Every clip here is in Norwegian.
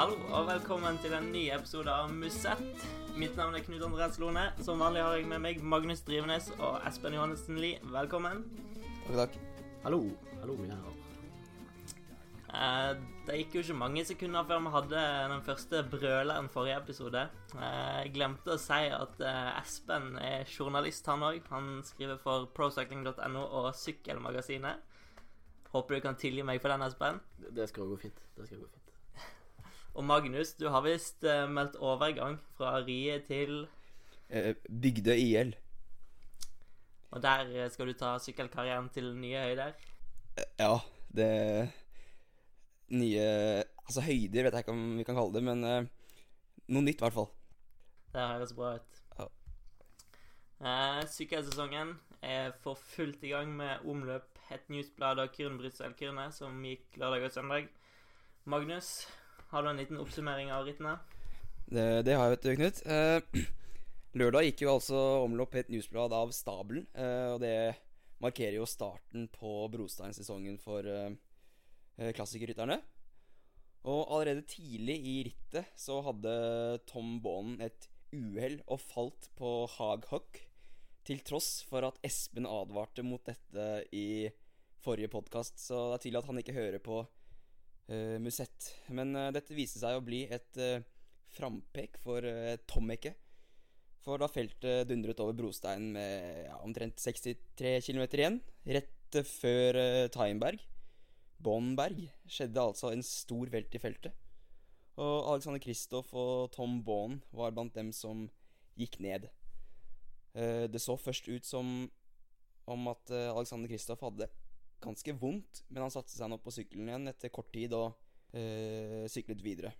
Hallo og velkommen til en ny episode av Musett. Mitt navn er Knut Andreas Lone. Som vanlig har jeg med meg Magnus Drivenes og Espen Johannessen Lie. Velkommen. Takk, takk. Hallo. Hallo, mine herrer. Eh, det gikk jo ikke mange sekunder før vi hadde den første brøleren forrige episode. Eh, jeg glemte å si at eh, Espen er journalist, han òg. Han skriver for procycling.no og Sykkelmagasinet. Håper du kan tilgi meg for den, Espen. Det- Det skal gå fint. Det skal gå fint. Og Magnus, du har visst eh, meldt overgang fra riet til Eh, Bygdøy IL. Og der eh, skal du ta sykkelkarrieren til nye høyder. Eh, Ja, det Nye Altså høyder vet jeg ikke om vi kan kalle det, men eh, noe nytt i hvert fall. Det høres bra ut. Ja. Eh, sykkelsesongen er for fullt i gang med omløp, Het Newsblad og Kyrne-Brussel-Kyrne, som gikk lørdag og søndag. Magnus, har du en liten oppsummering av rittene? Det, det har jeg, vet du, Knut. Eh, lørdag gikk jo altså omlopp et newsblad av stabelen, eh, og det markerer jo starten på Brosteinsesongen for eh, klassikerrytterne. Og allerede tidlig i rittet så hadde Tom Baanen et uhell og falt på Haghock. til tross for at Espen advarte mot dette i forrige podkast, så det er tydelig at han ikke hører på Musett. Men eh, dette viste seg å bli et eh, frampek for uh, Tommeke. For da feltet dundret over brosteinen med ja, omtrent 63 km igjen, rett eh, før uh, Taienberg. Bonberg skjedde altså en stor velt i feltet. Og Alexander Kristoff og Tom Bonn var blant dem som gikk ned. Uh, det så først ut som om at uh, Alexander Kristoff hadde ganske vondt, men han satte seg nå på sykkelen igjen etter kort tid og øh, syklet videre.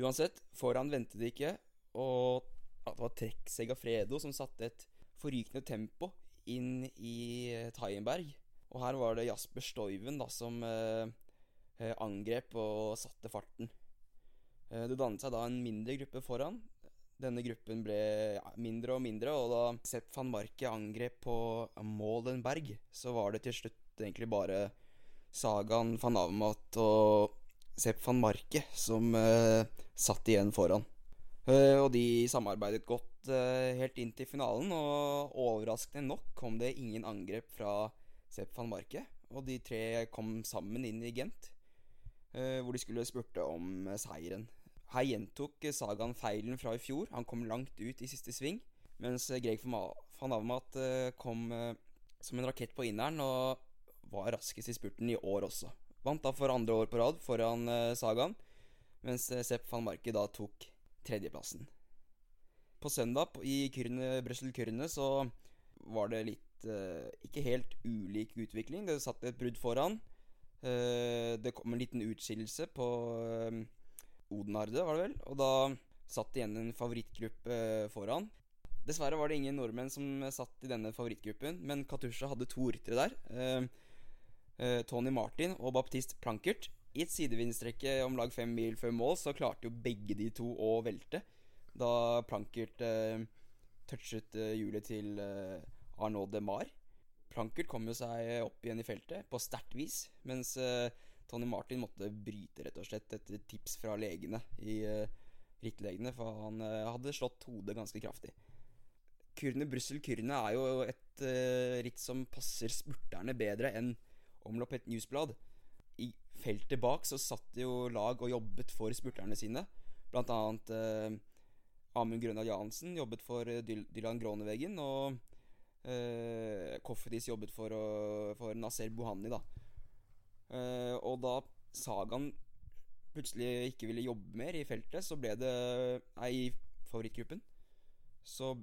Uansett, foran ventet det ikke, og det var Trekk Segafredo som satte et forrykende tempo inn i eh, Taienberg. Og her var det Jasper Stoiven da som øh, angrep og satte farten. Det dannet seg da en mindre gruppe foran. Denne gruppen ble ja, mindre og mindre, og da Sepp van Marke angrep på Målenberg, så var det til slutt egentlig bare Sagan van Avmat og Sepp van Marke som eh, satt igjen foran. Eh, og de samarbeidet godt eh, helt inn til finalen, og overraskende nok kom det ingen angrep fra Sepp van Marke. Og de tre kom sammen inn i Gent, eh, hvor de skulle spurte om eh, seieren. Her gjentok Sagaen feilen fra i fjor. Han kom langt ut i siste sving. Mens Greg van Avmat eh, kom som en rakett på inneren og var raskest i spurten i år også. Vant da for andre år på rad foran Sagaen, Sagan, mens eh, Sepp van Marke da tok tredjeplassen. På søndag i Kyrne, Brussel-Kyrne så var det litt eh, ikke helt ulik utvikling. Det satt et brudd foran. Eh, det kom en liten utskillelse på eh, Odenarde, var det vel. Og da satt igjen en favorittgruppe eh, foran. Dessverre var det ingen nordmenn som satt i denne favorittgruppen, men Katusha hadde to ryttere der. Eh, Tony Martin og Baptiste Plankert. I et sidevindstrekke om lag fem mil før mål så klarte jo begge de to å velte. Da Plankert eh, touchet eh, hjulet til eh, Arnaud Demar. Plankert kom jo seg opp igjen i feltet på sterkt vis, mens eh, Tony Martin måtte bryte rett og slett etter tips fra legene i eh, rittlegene, for han eh, hadde slått hodet ganske kraftig. Kyrne Brussel Kyrne er jo et ritt som passer spurterne bedre enn omlopp et newsblad. I feltet bak så satt det jo lag og jobbet for spurterne sine. Blant annet eh, Amund Grønald Jansen jobbet for eh, Dylan Groneveggen, og eh, Kofferis jobbet for, for Nasser Bohani, da. Eh, og da Sagan plutselig ikke ville jobbe mer i feltet, så ble det ei favorittgruppen. Så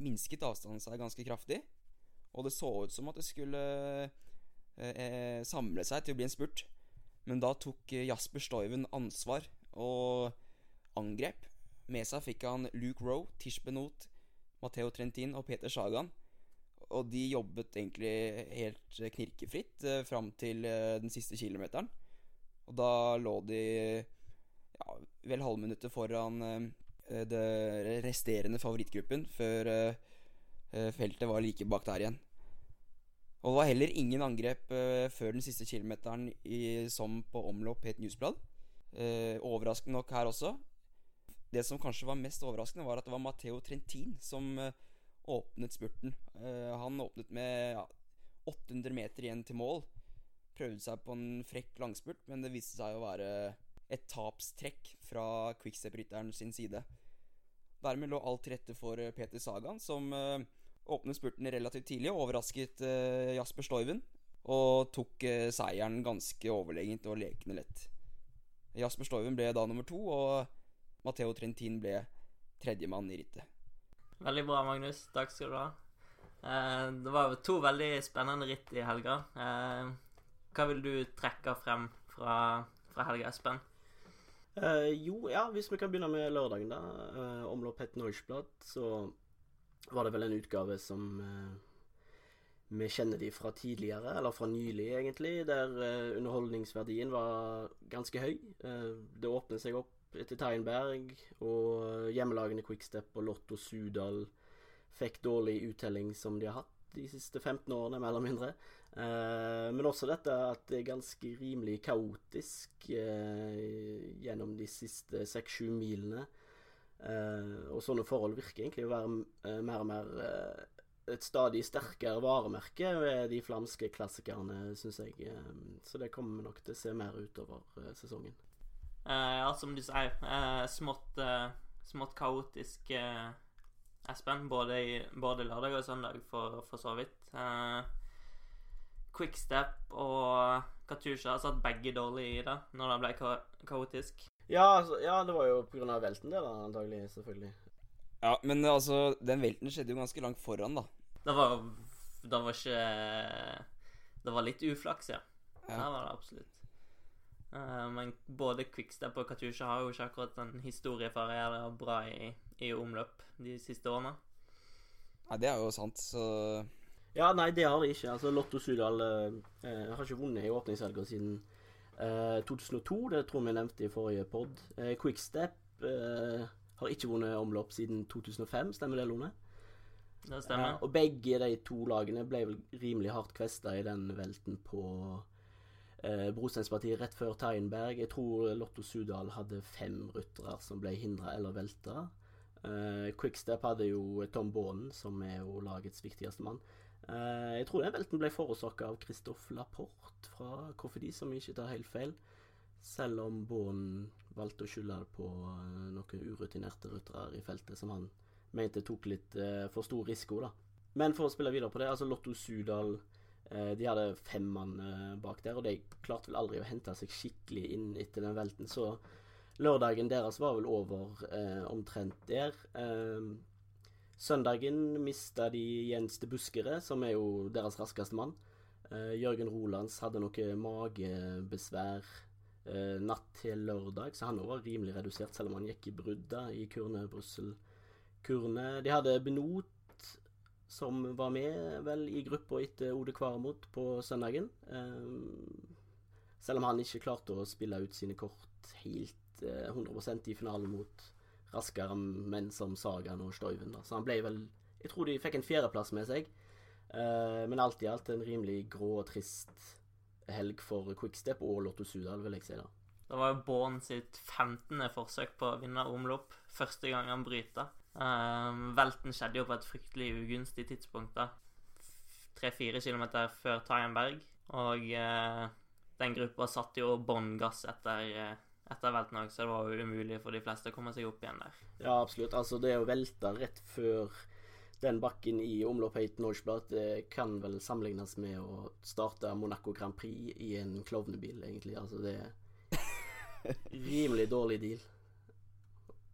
minsket avstanden seg ganske kraftig. Og det så ut som at det skulle eh, eh, samle seg til å bli en spurt. Men da tok eh, Jasper Stoiven ansvar og angrep. Med seg fikk han Luke Rowe, Tish Benot, Matheo Trentin og Peter Sagan. Og de jobbet egentlig helt eh, knirkefritt eh, fram til eh, den siste kilometeren. Og da lå de ja, vel halvminuttet foran eh, det resterende favorittgruppen før feltet var like bak der igjen. Og det var heller ingen angrep uh, før den siste kilometeren i, som på omlopp het Newsblad. Uh, overraskende nok her også. Det som kanskje var mest overraskende, var at det var Matheo Trentin som uh, åpnet spurten. Han åpnet med ja, 800 meter igjen til mål. Prøvde seg på en frekk langspurt, men det viste seg å være et tapstrekk fra quickstep-rytteren sin side. Dermed lå alt til rette for Peter Sagan, som åpnet spurten relativt tidlig og overrasket eh, Jasper Stoiven. Og tok eh, seieren ganske overlegent og lekende lett. Jasper Stoiven ble da nummer to, og Matheo Trentin ble tredjemann i rittet. Veldig bra, Magnus. Takk skal du ha. Eh, det var jo to veldig spennende ritt i helga. Eh, hva vil du trekke frem fra, fra helga, Espen? Eh, jo, ja, hvis vi kan begynne med lørdagen, da. Uh, omlopp het Neuschblad, så var det vel en utgave som eh, vi kjenner de fra tidligere, eller fra nylig egentlig, der eh, underholdningsverdien var ganske høy. Eh, det åpnet seg opp etter Teinberg, og hjemmelagene Quickstep og Lotto Sudal fikk dårlig uttelling som de har hatt de siste 15 årene, mer eller mindre. Men også dette at det er ganske rimelig kaotisk gjennom de siste 6-7 milene. Eh, og sånne forhold virker egentlig å være eh, mer og mer eh, et stadig sterkere varemerke ved de flamske klassikerne, syns jeg. Så det kommer nok til å se mer utover sesongen. Ja, som du sier, smått, smått kaotisk, Espen. Både, i, både lørdag og søndag, for, for så vidt. Quickstep og Katusha satt begge dårlig i det når det ble ka kaotisk. Ja, altså, ja, det var jo pga. velten, det, da, antagelig. Selvfølgelig. Ja, men altså, den velten skjedde jo ganske langt foran, da. Det var Det var ikke Det var litt uflaks, ja. Ja. Det var det absolutt. Uh, men både Quickstep og Katusha har jo ikke akkurat en historie for å gjøre det bra i, i omløp de siste årene. Nei, det er jo sant, så Ja, nei, det har de ikke. Altså, Lotto Sudal eh, har ikke vunnet i åpningshelga siden eh, 2002. Det tror vi nevnte i forrige pod. Eh, Quickstep eh, har ikke vunnet omlopp siden 2005, stemmer det, Lone? Det stemmer. Og begge de to lagene ble vel rimelig hardt kvesta i den velten på eh, Brosteinspartiet rett før Teinberg. Jeg tror Lotto Sudal hadde fem ryttere som ble hindra eller velta. Eh, Quickstep hadde jo Tom Baanen, som er jo lagets viktigste mann. Eh, jeg tror den velten ble forårsaka av Christophe Laporte fra KFD, som ikke tar helt feil. Selv om Baanen valgte å skylde på eh, noen urutinerte ryttere i feltet, som han mente tok litt eh, for stor risiko, da. Men for å spille videre på det, altså Lotto Sudal De hadde fem mann bak der, og de klarte vel aldri å hente seg skikkelig inn etter den velten, så lørdagen deres var vel over eh, omtrent der. Eh, søndagen mista de Jens de Buskere, som er jo deres raskeste mann. Eh, Jørgen Rolands hadde noe magebesvær eh, natt til lørdag, så han var rimelig redusert, selv om han gikk i brudd i Kurne Brussel. Kurne De hadde Benot, som var med vel i gruppa etter Ode Kvaremot på søndagen. Eh, selv om han ikke klarte å spille ut sine kort helt eh, 100% i finalen mot raskere menn som Sagan og Stoiven. da. Så han ble vel Jeg tror de fikk en fjerdeplass med seg. Uh, men alt i alt en rimelig grå og trist helg for Quickstep og Lotto Sudal, vil jeg si. da. Det var jo Born sitt 15. forsøk på å vinne omlopp. Første gang han bryta. Um, velten skjedde jo på et fryktelig ugunstig tidspunkt. da. Tre-fire kilometer før Tyenberg. Og uh, den gruppa satte jo bånn gass etter, eh, etter velten òg, så det var jo umulig for de fleste å komme seg opp igjen der. Ja, absolutt. Altså, det å velte rett før den bakken i Norseblad det kan vel sammenlignes med å starte Monaco Grand Prix i en klovnebil, egentlig. Altså, det er rimelig dårlig deal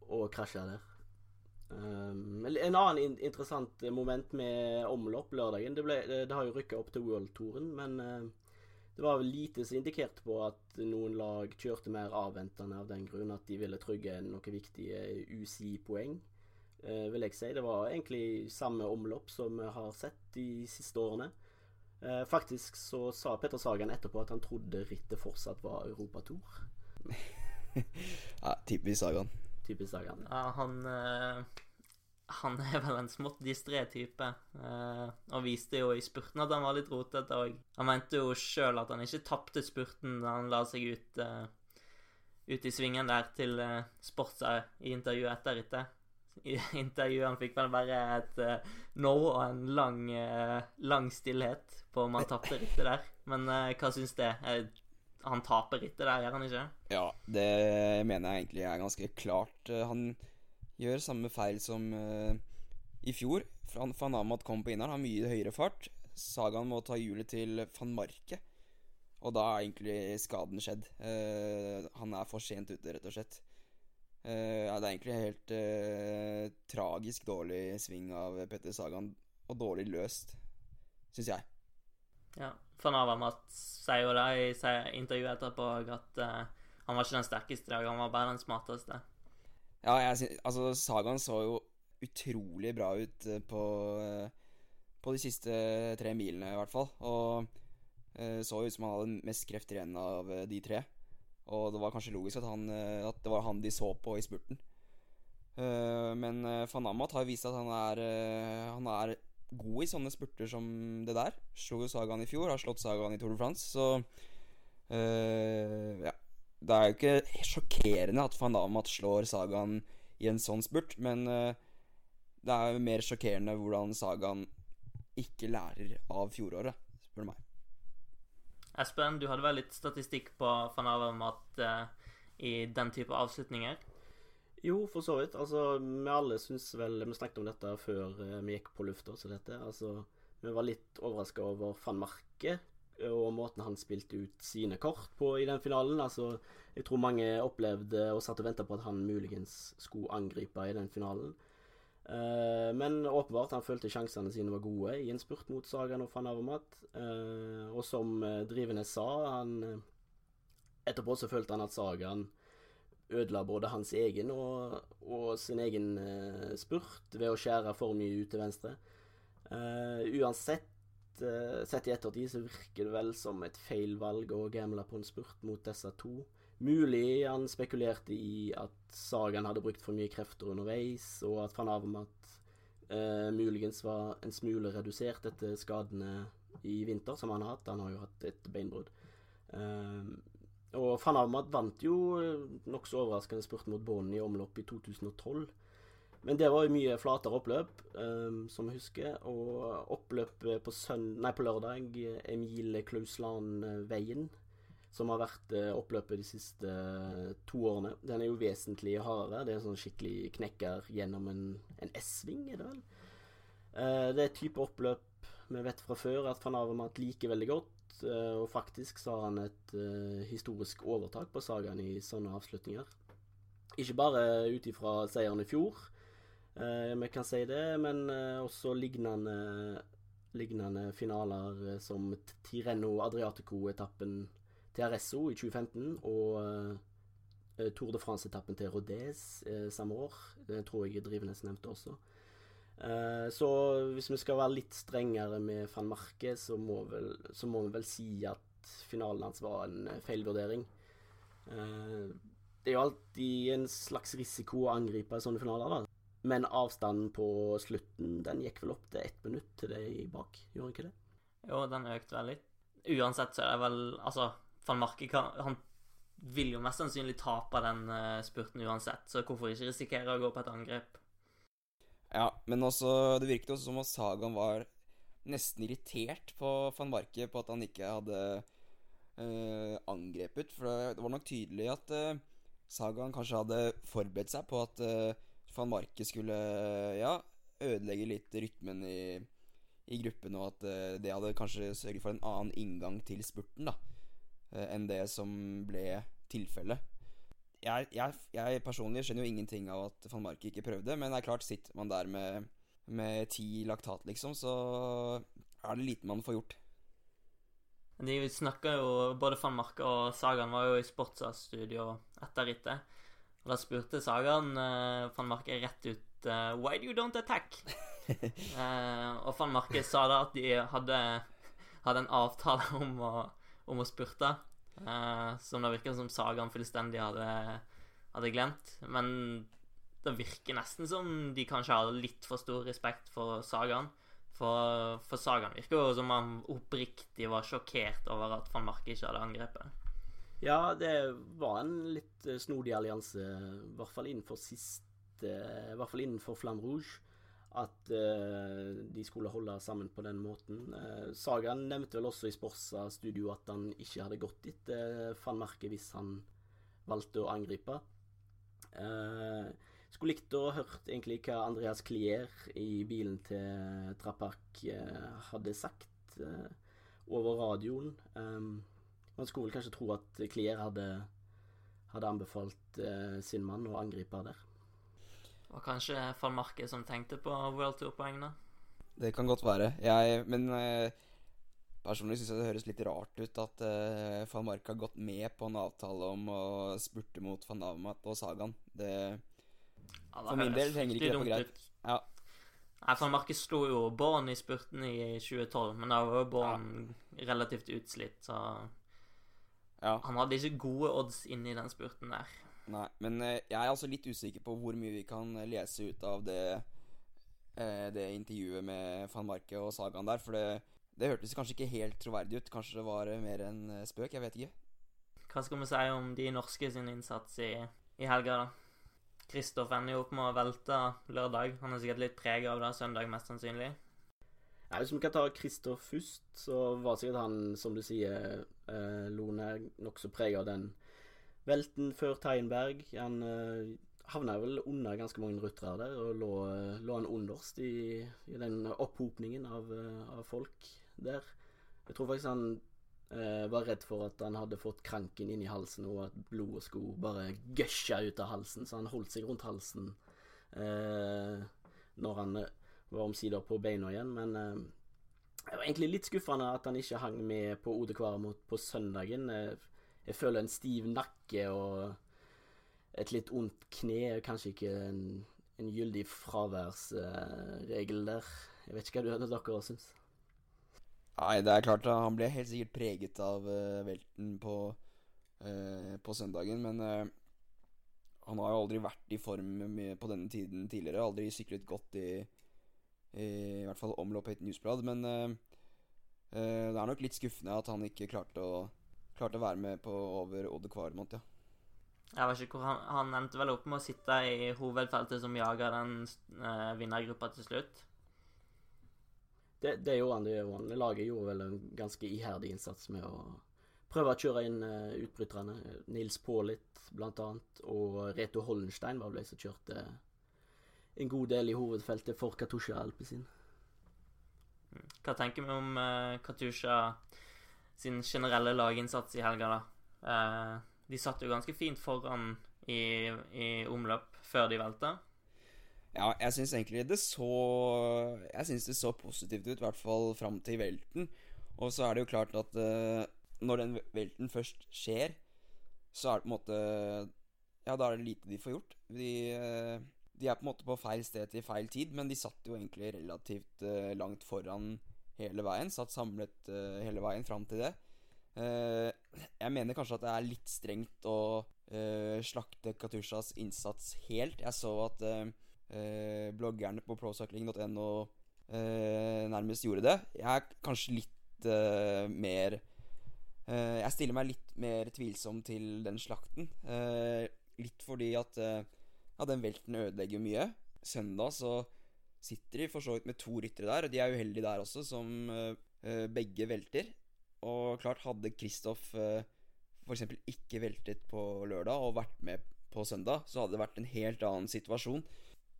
å krasje der. Um, en annen in interessant moment med omlopp lørdagen Det, ble, det har jo rykka opp til World-touren, men uh, det var lite som indikerte på at noen lag kjørte mer avventende av den grunn at de ville trygge noen viktige UCI-poeng, eh, vil jeg si. Det var egentlig samme omlopp som vi har sett de siste årene. Eh, faktisk så sa Petter Sagan etterpå at han trodde rittet fortsatt var Europatour. Ja, typisk Sagan. Typisk Sagan. Ja, han eh, Han er vel en smått distré type. eh, og viste jo i spurten at han var litt rotete òg. Han mente jo sjøl at han ikke tapte spurten da han la seg ut eh, ut i svingen der til eh, Sportsa i intervjuet etter rittet. I intervjuet han fikk vel bare et eh, no og en lang, uh, lang stillhet på om han tapte rittet der. Men uh, hva syns det? han taper rittet der, gjør han ikke? Ja, det mener jeg egentlig er ganske klart. han gjør samme feil som i fjor. Van Amat kom på inneren, har mye høyere fart. Sagaen må ta hjulet til van Marke. Og da er egentlig skaden skjedd. Uh, han er for sent ute, rett og slett. Uh, ja, det er egentlig helt uh, tragisk dårlig sving av Petter Sagan, og dårlig løst, syns jeg. Ja. Van Amat sier jo det i intervjuet etterpå at han var ikke den sterkeste i dag, han var bare den smarteste. Ja, jeg synes, altså Sagan så jo utrolig bra ut på, på de siste tre milene, i hvert fall. Og Eh, så ut som han hadde mest krefter igjen av eh, de tre. Og det var kanskje logisk at, han, eh, at det var han de så på i spurten. Men van Amat har vist at han er, han er god i sånne spurter som det der. Slo jo Sagaen i fjor, har slått Sagaen i Tour de France, så Ja. Det er jo ikke sjokkerende at van Damat slår Sagaen i en sånn spurt, men uh, det er jo mer sjokkerende hvordan Sagaen ikke lærer av fjoråret, spør du meg. Espen, du hadde vel litt statistikk på van Avermaet uh, i den type avslutninger? Jo, for så vidt. Altså, vi alle syns vel Vi snakket om dette før uh, vi gikk på lufta, så dette. Altså, vi var litt overraska over van Marke og måten han spilte ut sine kort på i den finalen. Altså, jeg tror mange opplevde og satt og venta på at han muligens skulle angripe i den finalen. Uh, men åpenbart, han følte sjansene sine var gode i en spurt mot Sagan og van Avermaet. Uh, og som uh, Drivenes sa, han Etterpå så følte han at Sagan ødela både hans egen og, og sin egen spurt ved å skjære for mye ut til venstre. uansett, sett i ettertid, så virker det vel som et feil valg å gamble på en spurt mot disse to. Mulig han spekulerte i at Sagan hadde brukt for mye krefter underveis, og at van Avermat uh, muligens var en smule redusert etter skadene i vinter som han har hatt. Han har jo hatt et beinbrudd. Uh, og van Avermat vant jo nokså overraskende spurt mot Bånd i omlopp i 2012. Men det var jo mye flatere oppløp, um, som jeg husker. Og oppløpet på, på lørdag, Emil Klausland-veien, som har vært eh, oppløpet de siste eh, to årene. Den er jo vesentlig hardere. Det er en sånn skikkelig knekker gjennom en, en S-sving, er det vel. Uh, det er et type oppløp vi vet fra før at van Avermat liker veldig godt. og faktisk så har han et historisk overtak på sagaen i sånne avslutninger. Ikke bare ut ifra seieren i fjor, vi kan si det, men også lignende, lignende finaler som Tireno Adriatico-etappen til Arezzo i 2015 og Tour de France-etappen til Rodez samme år. Det tror jeg Drivenes nevnte også. Så hvis vi skal være litt strengere med van Marke, så må, vel, så må vi vel si at finalen hans var en feilvurdering. det er jo alltid en slags risiko å angripe sånne finaler, da. Men avstanden på slutten, den gikk vel opp til ett minutt til det bak, gjorde den ikke det? Jo, den økte vel litt. Uansett så er det vel Altså, van Marke kan, han vil jo mest sannsynlig tape den uh, spurten uansett, så hvorfor ikke risikere å gå på et angrep? Ja, men også Det virket også som at Sagan var nesten irritert på van Marke på at han ikke hadde øh, angrepet. For det var nok tydelig at øh, Sagan kanskje hadde forberedt seg på at van Marke skulle ja, ødelegge litt rytmen i, i gruppen, og at det hadde kanskje sørget for en annen inngang til spurten. da Eh, enn det som ble tilfellet. Jeg, jeg, jeg, personlig skjønner jo ingenting av at van Marke ikke prøvde, men det er klart, sitter man der med, med ti laktat, liksom, så er det lite man får gjort. De snakka jo Både van Marke og Sagan var jo i Sportsa-studio etter rittet. Og da spurte Sagan uh, van Marke rett ut uh, Why do you don't attack? uh, og van Marke sa da at de hadde, hadde en avtale om å om å spurte. Uh, som det virker som Sagaen fullstendig hadde, hadde, glemt. Men det virker nesten som de kanskje har litt for stor respekt for Sagaen. For, for Sagaen virker jo som han oppriktig var sjokkert over at van Marke ikke hadde angrepet. Ja, det var en litt eh, snodig allianse, i hvert fall innenfor siste I hvert fall innenfor Flam Rouge. At uh, de skulle holde sammen på den måten. Uh, Sagan nevnte vel også i Sporsa studio at han ikke hadde gått etter uh, van Marke hvis han valgte å angripe. Uh, skulle likt å hørt egentlig hva Andreas Klier i bilen til Trapak hadde sagt over radioen. Um, man skulle vel kanskje tro at Klier hadde, hadde anbefalt eh, sin mann å angripe der. Og kanskje van Marke som tenkte på World Tour-poengene? Det kan godt være. Jeg, men eh, personlig syns jeg det høres litt rart ut at eh, van Marke har gått med på en avtale om å spurte mot van Avermaet og Sagan. Det, Ja, for min del henger ikke det på greit. Ja. Nei, Van Marke slo jo Born i spurten i 2012, men da var jo Born relativt utslitt, så ja. han hadde ikke gode odds inni i den spurten der. Nei, men eh, jeg er altså litt usikker på hvor mye vi kan lese ut av det, eh, det intervjuet med van Marke og Sagan der. For det, det hørtes kanskje ikke helt troverdig ut. Kanskje det var mer en eh, spøk. Jeg vet ikke. Hva skal vi si om de norske sin innsats i, i helga, da? Kristoff ender jo opp med å velte lørdag. Han er sikkert litt prega av det søndag, mest sannsynlig. Ja, hvis vi kan ta Kristoff først, så var sikkert han, som du sier, eh, Lone, nokså prega av den velten før Teinberg. Han eh, havna vel under ganske mange ryttere der, og lå, lå han underst i, i den opphopningen av, av, folk der. Jeg tror faktisk han eh, var redd for at han hadde fått kranken inn i halsen, og at blodet skulle bare gushe ut av halsen, så han holdt seg rundt halsen eh, når han var omsider på beina igjen. Men eh, det var egentlig litt skuffende at han ikke hang med på Ode Kvaremot på søndagen. jeg føler en stiv nakke og et litt ondt kne kanskje ikke en, en gyldig fraværsregel uh, der. Jeg vet ikke hva dere syns. Nei, det er klart han ble helt sikkert preget av uh, velten på, uh, på søndagen, men han har jo aldri vært i form på denne tiden tidligere. Aldri syklet godt i, i, i hvert fall omloppet i et newsblad. Men det er nok litt skuffende at han ikke klarte å, klarte å være med på over Odde Kvarmont, ja. Jeg vet ikke hvor han, han endte vel opp med å sitte i hovedfeltet som jager den uh, vinnergruppa til slutt. Det, det gjorde han. det gjorde han. Laget gjorde vel en ganske iherdig innsats med å prøve å kjøre inn uh, utbryterne. Nils Paalit blant annet, og Reto Hollenstein var vel de som kjørte en god del i hovedfeltet for Katusha Alpezin. Hva tenker vi om uh, Katusha sin generelle laginnsats i helga, da? Uh, de satt jo ganske fint foran i, i omløp før de velta. Ja, jeg syns egentlig det så Jeg syns det så positivt ut, i hvert fall fram til velten. Og så er det jo klart at uh, når den velten først skjer, så er det på en måte Ja, da er det lite de får gjort. De, uh, de er på en måte på feil sted til feil tid, men de satt jo egentlig relativt uh, langt foran hele veien. Satt samlet hele veien fram til det. Uh, jeg mener kanskje at det er litt strengt å uh, slakte Katushas innsats helt. Jeg så at uh, bloggerne på procycling.no nærmest gjorde det. Jeg er kanskje litt mer Jeg stiller meg litt mer tvilsom til den slakten. litt fordi at ja, den velten ødelegger mye. Søndag så sitter de for så vidt med to ryttere der, og de er uheldige der også, som begge velter. Og klart, hadde Kristoff uh, f.eks. ikke veltet på lørdag og vært med på søndag, så hadde det vært en helt annen situasjon.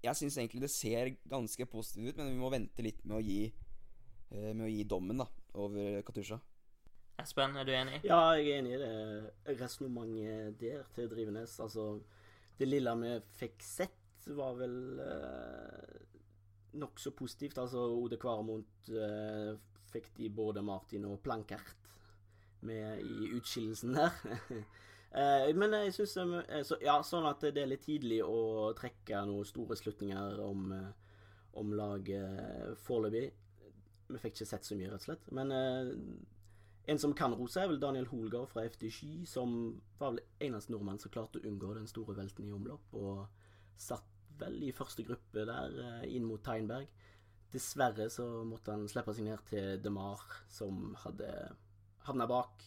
Jeg syns egentlig det ser ganske positivt ut, men vi må vente litt med å gi, uh, med å gi dommen da, over Katusha. Espen, er du enig? Ja, jeg er enig i det resonnementet der til Drivenes. Altså, det lille vi fikk sett, var vel eh, nokså positivt. Altså, Ode Kvaremont eh, fikk de både Martin og Plankert med i utskillelsen der. Eh, men jeg syns eh, så, Ja, sånn at det er litt tidlig å trekke noen store slutninger om, eh, om laget foreløpig. Vi fikk ikke sett så mye, rett og slett. Men en som kan rose, er vel Daniel Holgaard fra FDG, som var vel eneste nordmann som klarte å unngå den store velten i omlopp, og satt vel i første gruppe der, inn mot Teinberg. Dessverre så måtte han slippe seg ned til DeMar, som hadde havna bak.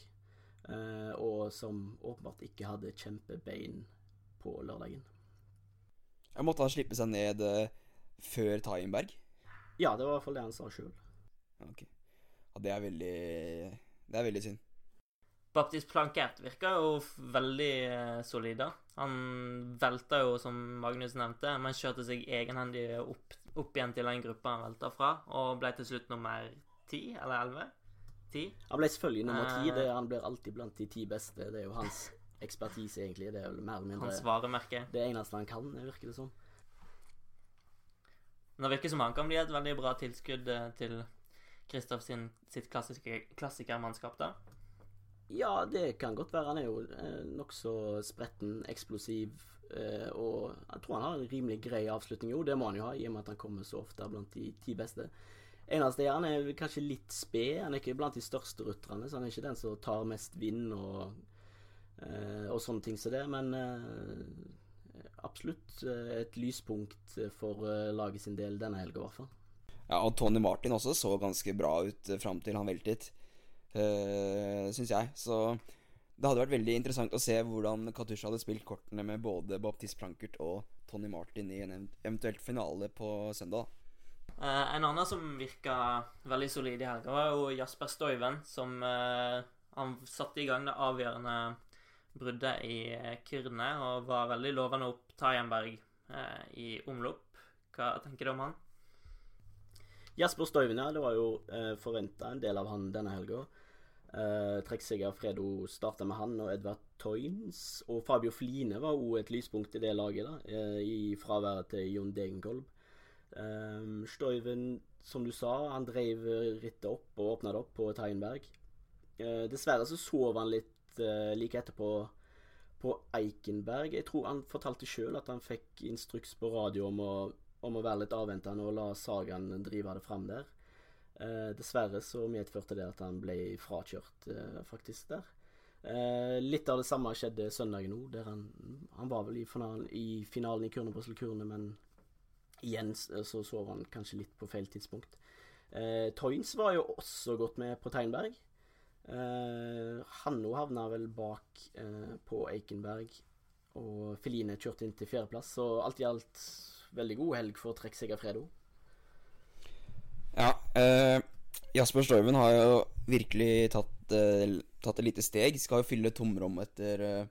eh, og som åpenbart ikke hadde kjempebein på lørdagen. Jeg måtte han slippe seg ned eh, før Teinberg? Ja, det var i hvert fall det han sa sjøl. Ok. Ja, det er veldig Det er veldig synd. Baptist Plankett virker jo veldig eh, solid. da. Han velta jo, som Magnus nevnte, men kjørte seg egenhendig opp, opp igjen til den gruppa han velta fra, og ble til slutt nummer ti eller elleve. Ti. Han ble selvfølgelig nummer ti. Eh. Han blir alltid blant de ti beste. Det er jo hans ekspertise, egentlig. Det er jo mer eller mindre Hans varemerke. det eneste han kan, virker det som. Men det virker som han kan bli et veldig bra tilskudd eh, til Kristoff sitt klassiske, klassikermannskap, da. Ja, det kan godt være. Han er jo eh, nokså spretten, eksplosiv, eh, og jeg tror han har en rimelig grei avslutning. Jo, det må han jo ha, i og med at han kommer så ofte blant de ti beste. Eneste er han er kanskje litt sped. Han er ikke blant de største rutterne, så han er ikke den som tar mest vind og, eh, og sånne ting som det, men eh, absolutt eh, et lyspunkt for eh, laget sin del denne helga, i hvert fall. Ja, og Tony Martin også så ganske bra ut eh, fram til han veltet, uh, syns jeg. Så det hadde vært veldig interessant å se hvordan Katusha hadde spilt kortene med både Baptiste Plankert og Tony Martin i en eventuelt finale på søndag. Uh, en annen som virka veldig solid i helga, var jo Jasper Stoiven, som uh, Han satte i gang det avgjørende bruddet i Kyrne og var veldig lovende opp Tayenberg uh, i omlopp. Hva tenker du om han? Jasper Støyvind, ja. Det var jo eh, forventa en del av han denne helga. Eh, Trekksigger Fredo starta med han og Edvard Toynes. Og Fabio Fline var òg et lyspunkt i det laget, da, eh, i fraværet til Jon Degenkolb. Um, Støyven, som du sa, han drev rittet opp og åpna det opp på Teinberg. Uh, dessverre så sov han litt uh, like etterpå på Eikenberg. Jeg tror han fortalte sjøl at han fikk instruks på radio om å, om å være litt avventende og la Sagaen drive det frem der. Eh, dessverre så medførte det at han ble frakjørt, eh, faktisk, der. Eh, litt av det samme skjedde søndagen òg, der han, han var vel i finalen i, finalen i Kurne Brussel Kurne, men igjen s- så sov han kanskje litt på feil tidspunkt. Eh, Toynes var jo også godt med på Teinberg. Eh, Hanno havna vel bak eh, på Eikenberg, og Feline kjørte inn til fjerdeplass. Så alt i alt veldig god helg for Trekksegger Fredo. Ja, eh, Jasper Storven har jo virkelig tatt, eh, tatt et lite steg. Skal jo fylle tomrom etter eh,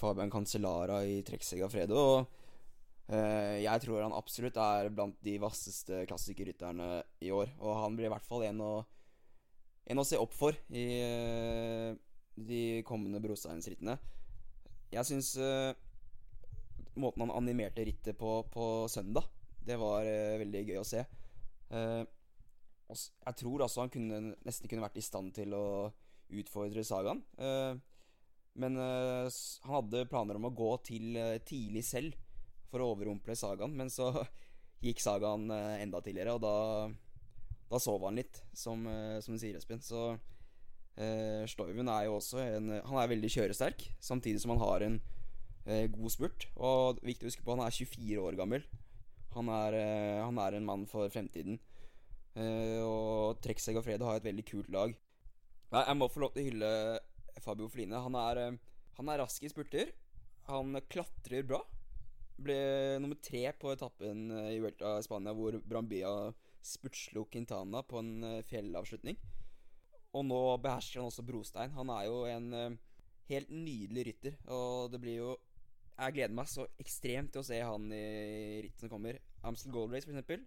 Fabian Cancellara i Trekksegga Fredo. Og eh, jeg tror han absolutt er blant de vasseste klassikerrytterne i år. Og han blir i hvert fall en å, en å se opp for i eh, de kommende Brosteinsrittene. Jeg syns eh, måten han animerte rittet på på søndag, det var eh, veldig gøy å se. Eh, jeg tror altså han kunne, nesten kunne vært i stand til å utfordre Sagaen. Eh, men eh, han hadde planer om å gå til eh, tidlig selv for å overrumple Sagaen. Men så gikk Sagaen enda tidligere, og da, da sov han litt, som, som sier, Espen. Så Stoiven er jo også en Han er veldig kjøresterk, samtidig som han har en god spurt. Og viktig å huske på, han er 24 år gammel. Han er, eh, han er en mann for fremtiden. Eh, og Trekseg og Fredo har et veldig kult lag. Nei, jeg må få lov til å hylle Fabio Fline. Han er, eh, han er rask i spurter. Han klatrer bra. Ble nummer tre på etappen eh, i Vuelta i Spania, hvor Brambia spurtslo Quintana på en eh, fjellavslutning. Og nå behersker han også brostein. Han er jo en eh, helt nydelig rytter, og det blir jo Jeg gleder meg så ekstremt til å se han i rittet som kommer. Amstel Gold Race, for eksempel.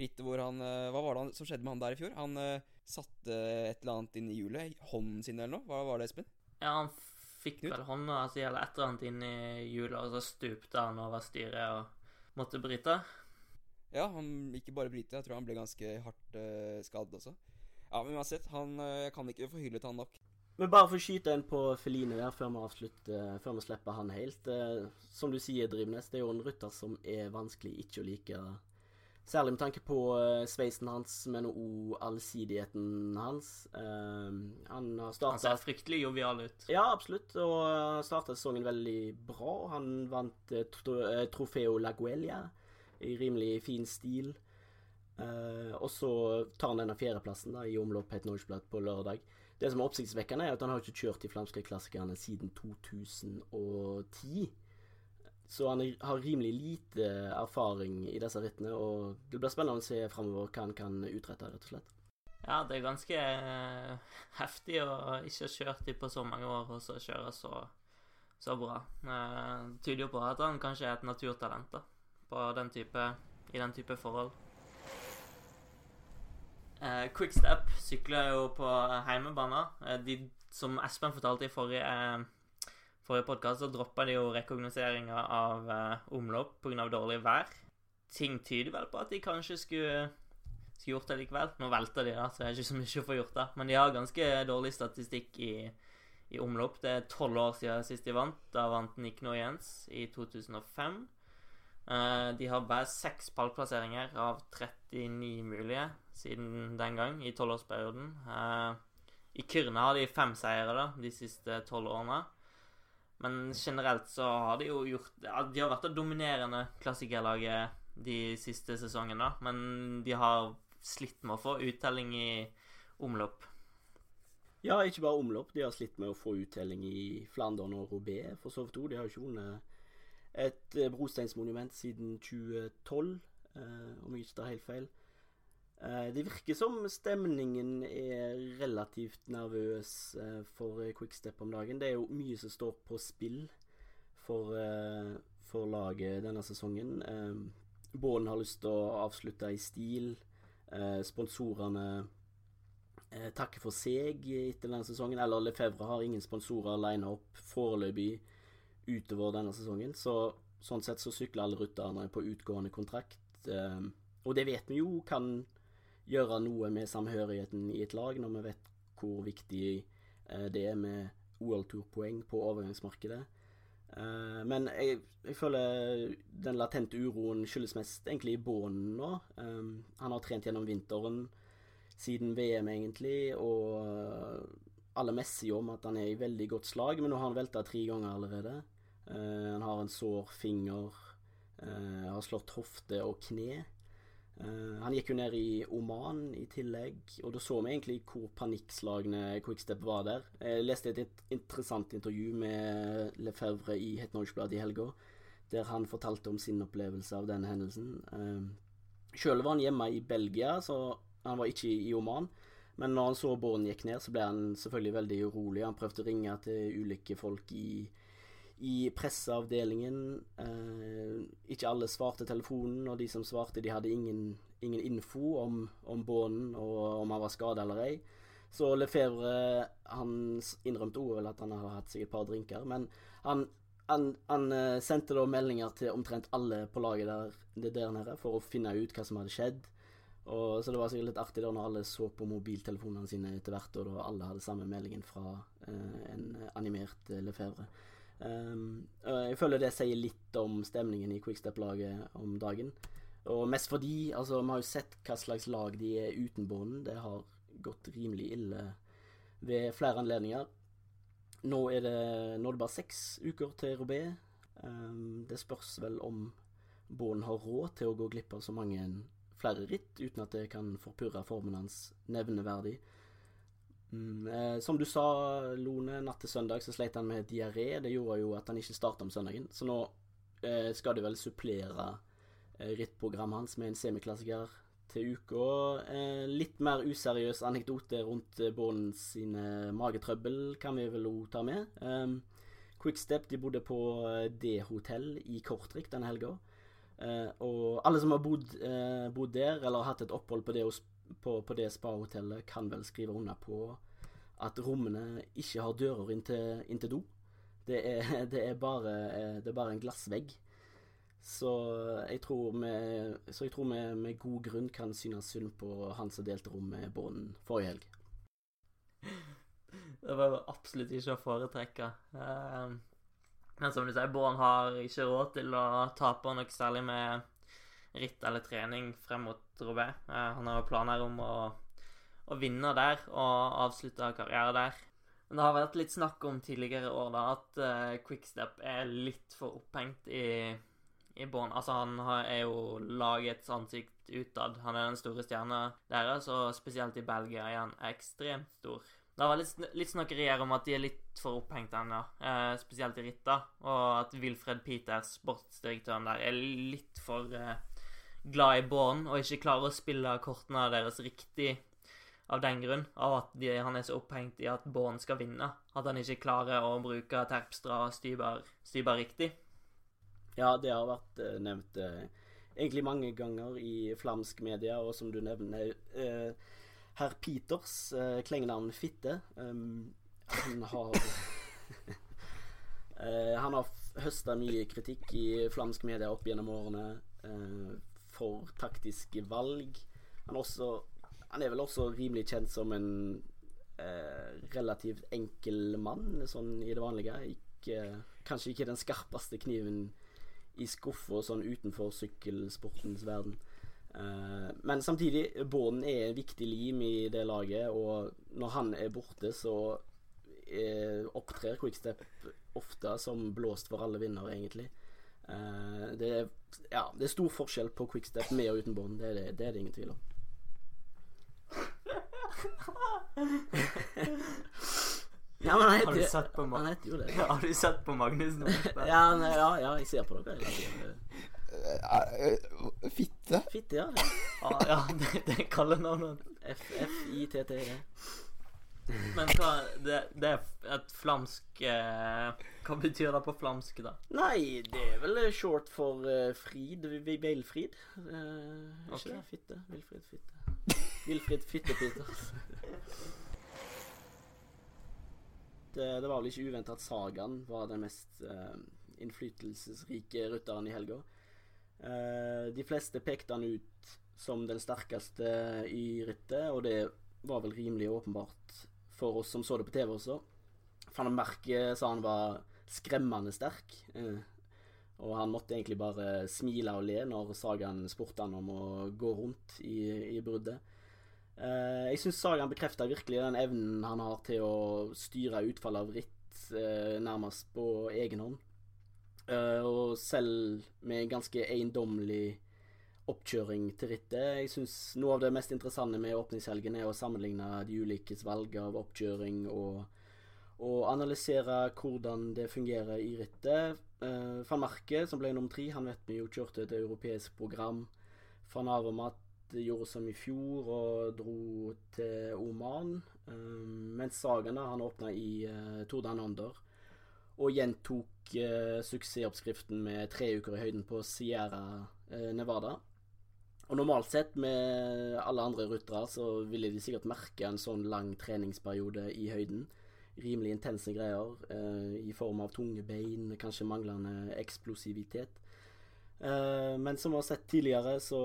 Rittet hvor han eh, Hva var det han, som skjedde med han der i fjor? Han uh, satte et eller annet inn i hjulet. Hånden sin eller noe? Hva var det, Espen? Ja, han fikk vel hånda si eller et eller annet inn i hjulet, og så stupte han over styret og måtte bryte. Ja, han ikke bare bryte. Jeg tror han ble ganske hardt uh, skadd også. Ja, men uansett, han Jeg kan ikke få hyllet han nok. Men bare for å skyte en på Feline der før vi avslutter, før vi slipper han helt. Eh, som du sier, Drivnes, det er jo en rytter som er vanskelig ikke å like. Særlig med tanke på eh, sveisen hans, men òg allsidigheten hans. Eh, han har Han ser fryktelig jovial ut. Ja, absolutt. Og han starta sesongen veldig bra. Han vant eh, eh, Trofeo Laguelia i rimelig fin stil. Eh, og så tar han denne fjerdeplassen da, i omlopp Het Norgesblad på lørdag. Det som er oppsiktsvekkende, er at han har ikke kjørt de flamske klassikerne siden 2010. Så han har rimelig lite erfaring i disse rittene, og det blir spennende å se framover hva han kan utrette, rett og slett. Ja, det er ganske eh, heftig å ikke ha kjørt dem på så mange år, og så kjøre så, så bra. Eh, det tyder jo på at han kanskje er et naturtalent da, den type, i den type forhold. Eh, Quickstep sykler jo på heimebane. Eh, de, som Espen fortalte i forrige, eh, forrige podkast, så droppa de jo rekognoseringa av eh, omlopp pga. dårlig vær. Ting tyder vel på at de kanskje skulle, skulle gjort det likevel. Nå velter de, da, så det er ikke så mye å få gjort da. Men de har ganske dårlig statistikk i, i omlopp. Det er tolv år siden sist de vant. Da vant Nick Noyens i 2005. Uh, de har bare seks pallplasseringer av 39 mulige siden den gang, i tolvårsperioden. Eh, I Kyrne har de fem seire da, de siste tolv årene. Men generelt så har de jo gjort De har vært det dominerende klassikerlaget de siste sesongene. Men de har slitt med å få uttelling i omlopp. Ja, ikke bare omlopp. De har slitt med å få uttelling i Flandern og Roubaix, for så vidt òg. De har jo ikke vunnet et eh, brosteinsmonument siden 2012, eh, om jeg ikke tar helt feil. Eh, det virker som stemningen er relativt nervøs for Quickstep om dagen. Det er jo mye som står på spill for, for laget denne sesongen. Båden har lyst til å avslutte i stil. Sponsorene takker for seg etter denne sesongen. Eller Lefebvre har ingen sponsorer lina opp foreløpig utover denne sesongen. Så sånn sett så sykler alle rytterne på utgående kontrakt. Eh, og det vet vi jo kan gjøre noe med samhørigheten i et lag, når vi vet hvor viktig eh, det er med OL Tour-poeng på overgangsmarkedet. Eh, men jeg, jeg, føler den latente uroen skyldes mest egentlig i Bånen nå. Eh, han har trent gjennom vinteren siden VM, egentlig, og alle messer jo om at han er i veldig godt slag, men nå har han velta tre ganger allerede. Han har en sår finger, har slått hofte og kne. Uh, han gikk jo ned i Oman i tillegg, og da så vi egentlig hvor panikkslagne Quickstep var der. Jeg leste et interessant intervju med Lefebvre i Het Norgesblad i helga, der han fortalte om sin opplevelse av den hendelsen. Uh, Sjøl var han hjemme i Belgia, så han var ikke i Oman. Men når han så båren gikk ned, så ble han selvfølgelig veldig urolig. Han prøvde å ringe til ulike folk i, i presseavdelingen. Eh, ikke alle svarte telefonen, og de som svarte, de hadde ingen, ingen info om, om båren og om han var skada eller ei. Så Lefebvre han innrømte òg vel at han hadde hatt seg et par drinker, men han, han, han uh, sendte da meldinger til omtrent alle på laget der, der nede for å finne ut hva som hadde skjedd. Og, så det var sikkert litt artig da når alle så på mobiltelefonene sine etter hvert, og da alle hadde samme meldingen fra eh, en animert eh, Lefebvre. Um, jeg føler det sier litt om stemningen i Quickstep-laget om dagen. Og mest fordi altså, vi har jo sett hva slags lag de er uten bånden. Det har gått rimelig ille ved flere anledninger. Nå er det, nå er det bare seks uker til Robé. Um, det spørs vel om bånden har råd til å gå glipp av så mange flere ritt uten at det kan forpurre formen hans nevneverdig. Mm, eh, som du sa, Lone, natt til søndag så sleit han med diaré. Det gjorde jo at han ikke starta om søndagen. Så nå eh, skal de vel supplere eh, rittprogrammet hans med en semiklassiker til uka. Eh, litt mer useriøs anekdote rundt eh, Bånd sine magetrøbbel kan vi vel òg ta med. Eh, Quickstep de bodde på eh, D-hotell i Kortrik denne helga. Eh, og alle som har bodd, uh, bodd, der, eller hatt et opphold på det, på, på det spa-hotellet, kan vel skrive under på at rommene ikke har dører inn til, inn til do. Det er, det er, bare, uh, det er bare en glassvegg. Så jeg tror vi, så jeg tror vi med god grunn kan synes synd på han som delte rom med Bånd forrige helg. Det var absolutt ikke å foretrekke. Uh, men som du sier, Bård har ikke råd til å tape noe særlig med ritt eller trening frem mot Robé. Eh, han har jo planer om å, å, vinne der og avslutte karriere der. Men det har vært litt snakk om tidligere år da, at uh, Quickstep er litt for opphengt i, i bånn. Altså, han har, er jo lagets ansikt utad. Han er den store stjerna deres, og spesielt i Belgia er han ekstremt stor. Det var litt, litt snakkeri her om at de er litt for opphengt ennå, eh, spesielt i ritta. Og at Wilfred Peters, sportsdirektøren der, er litt for eh, glad i båren og ikke klarer å spille kortene deres riktig av den grunn. Av at de, han er så opphengt i at båren skal vinne. At han ikke klarer å bruke Terpstra og Styber, Stybar riktig. Ja, det har vært eh, nevnt eh, egentlig mange ganger i flamsk media, og som du nevner eh, Herr Peters, eh, klengenavn Fitte, um, han har eh, Han har høsta mye kritikk i flamsk media opp gjennom årene eh, for taktiske valg. Han også, han er vel også rimelig kjent som en eh, relativt enkel mann, sånn i det vanlige. Ikke, kanskje ikke den skarpeste kniven i skuffa sånn utenfor sykkelsportens verden. Eh, men samtidig, båden er en viktig lim i det laget, og når han er borte, så eh, opptrer Quickstep ofte som blåst for alle vinnere, egentlig. Eh, det, er, ja, det er stor forskjell på Quickstep med og uten bånd. det, det, det er det ingen tvil om. ja, men han Har du sett på, han Ma heter jo det. har du sett på Magnus nå? Ja, nei, ja, ja, jeg ser på dere. Eh, eh, Fitte? Fitte, ja. Ja, ja det, det er kallenavnet. F-F-I-T-T-E. Men hva Det, det er et flamsk eh, Hva betyr det på flamsk, da? Nei, det er vel short for uh, Frid. Veilfrid. Uh, ikke Ikke det? Fitte. Vilfrid Fitte. Vilfrid Fitte-Peters. det, det var vel ikke uventa at Sagan var den mest uh, innflytelsesrike rytteren i helga. Eh, de fleste pekte han ut som den sterkeste i rittet, og det var vel rimelig åpenbart for oss som så det på TV også. Van Merke sa han var skremmende sterk. eh, og han måtte egentlig bare smile og le når Sagan spurte han om å gå rundt i, i bruddet. Eh, jeg syns Sagan bekrefta virkelig den evnen han har til å styre utfallet av ritt eh, nærmest på egen hånd. Og selv med ganske eiendommelig oppkjøring til rittet. Jeg syns noe av det mest interessante med åpningshelgen er å sammenligne de ulikes valg av oppkjøring og, og analysere hvordan det fungerer i rittet. Uh, Van Marke, som ble nummer tre, han vet vi jo kjørte et europeisk program. Van Avermat gjorde som i fjor og dro til Oman. Um, mens sagene han åpna i uh, Tordan Under og gjentok eh, suksessoppskriften med tre uker i høyden på Sierra eh, Nevada. Og normalt sett, med alle andre ryttere, så ville de sikkert merke en sånn lang treningsperiode i høyden. Rimelig intense greier, eh, i form av tunge bein, kanskje manglende eksplosivitet. Eh, men som vi har sett tidligere, så,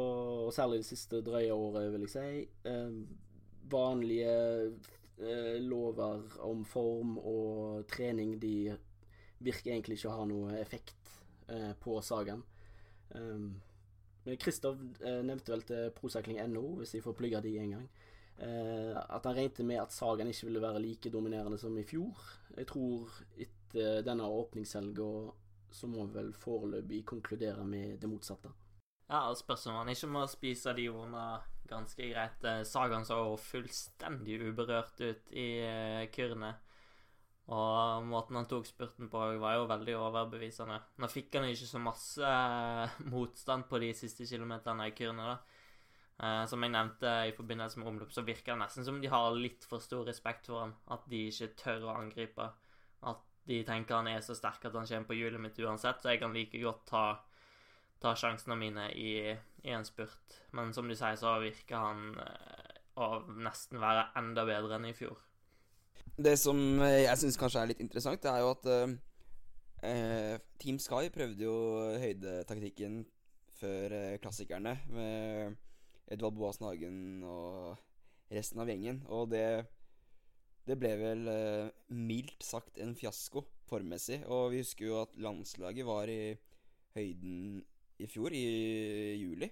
og særlig det siste drøye året, vil jeg si, eh, vanlige eh, lover om form og trening, de virker egentlig ikke å ha noe effekt eh, på sagaen. Um, Kristoff eh, nevnte vel til prosykling.no, hvis jeg får plugga de en gang, eh, at han regnet med at sagaen ikke ville være like dominerende som i fjor. Jeg tror etter denne åpningshelga så må vi vel foreløpig konkludere med det motsatte. Ja, og spørs om han ikke må spise de ordene ganske greit. Sagaen Sagan så fullstendig uberørt ut i eh, kurene. Og måten han tok spurten på, var jo veldig overbevisende. Nå fikk han ikke så masse eh, motstand på de siste kilometerne i Kyrne, da. Eh, som jeg nevnte i forbindelse med omløp, så virker det nesten som de har litt for stor respekt for han. At de ikke tør å angripe. At de tenker han er så sterk at han kommer på hjulet mitt uansett, så jeg kan like godt ta, ta sjansene mine i, i en spurt. Men som du sier, så virker han eh, å nesten være enda bedre enn i fjor. Det som eh, jeg syns kanskje er litt interessant, det er jo at eh, eh, Team Sky prøvde jo høydetaktikken før eh, klassikerne med Edvald Boasen Hagen og resten av gjengen. Og det, det ble vel eh, mildt sagt en fiasko formmessig. Og vi husker jo at landslaget var i høyden i fjor, i juli.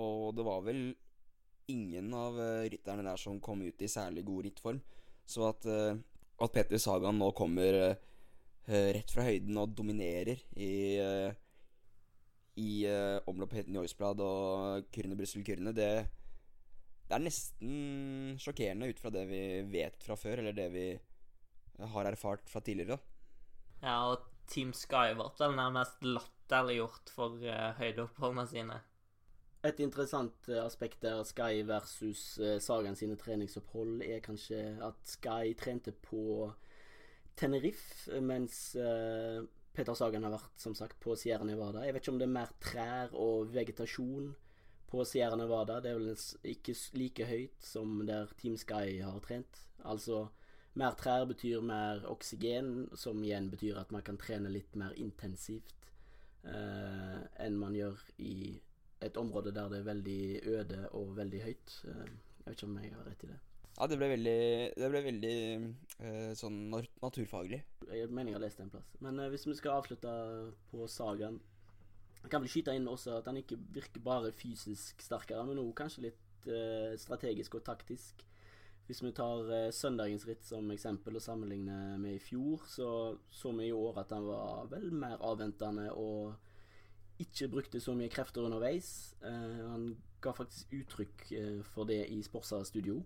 Og det var vel ingen av eh, rytterne der som kom ut i særlig god rittform. Så at, eh, at Petter Sagan nå kommer eh, rett fra høyden og dominerer i eh, i omloppet Njøsblad og Kyrne Brussel Kyrne, det, det er nesten sjokkerende ut fra det vi vet fra før, eller det vi har erfart fra tidligere. Ja, og Team Sky ble vel nærmest latterliggjort for høydeoppholdene sine. Et interessant uh, aspekt der Sky versus uh, Sagan sine treningsopphold er kanskje at Sky trente på Tenerife, mens uh, Peter Sagan har vært som sagt på Sierra Nevada. Jeg vet ikke om det er mer trær og vegetasjon på Sierra Nevada. Det er vel ikke like høyt som der Team Sky har trent. Altså mer trær betyr mer oksygen, som igjen betyr at man kan trene litt mer intensivt eh, enn man gjør i et område der det er veldig øde og veldig høyt. Eh, jeg vet ikke om jeg har rett i det. Ja, det ble veldig, det ble veldig eh, sånn naturfaglig. Jeg mener jeg har lest det en plass. Men eh, hvis vi skal avslutte på sagaen Jeg kan vel skyte inn også at han ikke virker bare fysisk sterkere, men òg kanskje litt eh, strategisk og taktisk. Hvis vi tar eh, søndagens ritt som eksempel og sammenligner med i fjor, så så vi i år at han var vel mer avventende og ikke brukte så mye krefter underveis. Eh, han ga faktisk uttrykk eh, for det i Sporsa studio.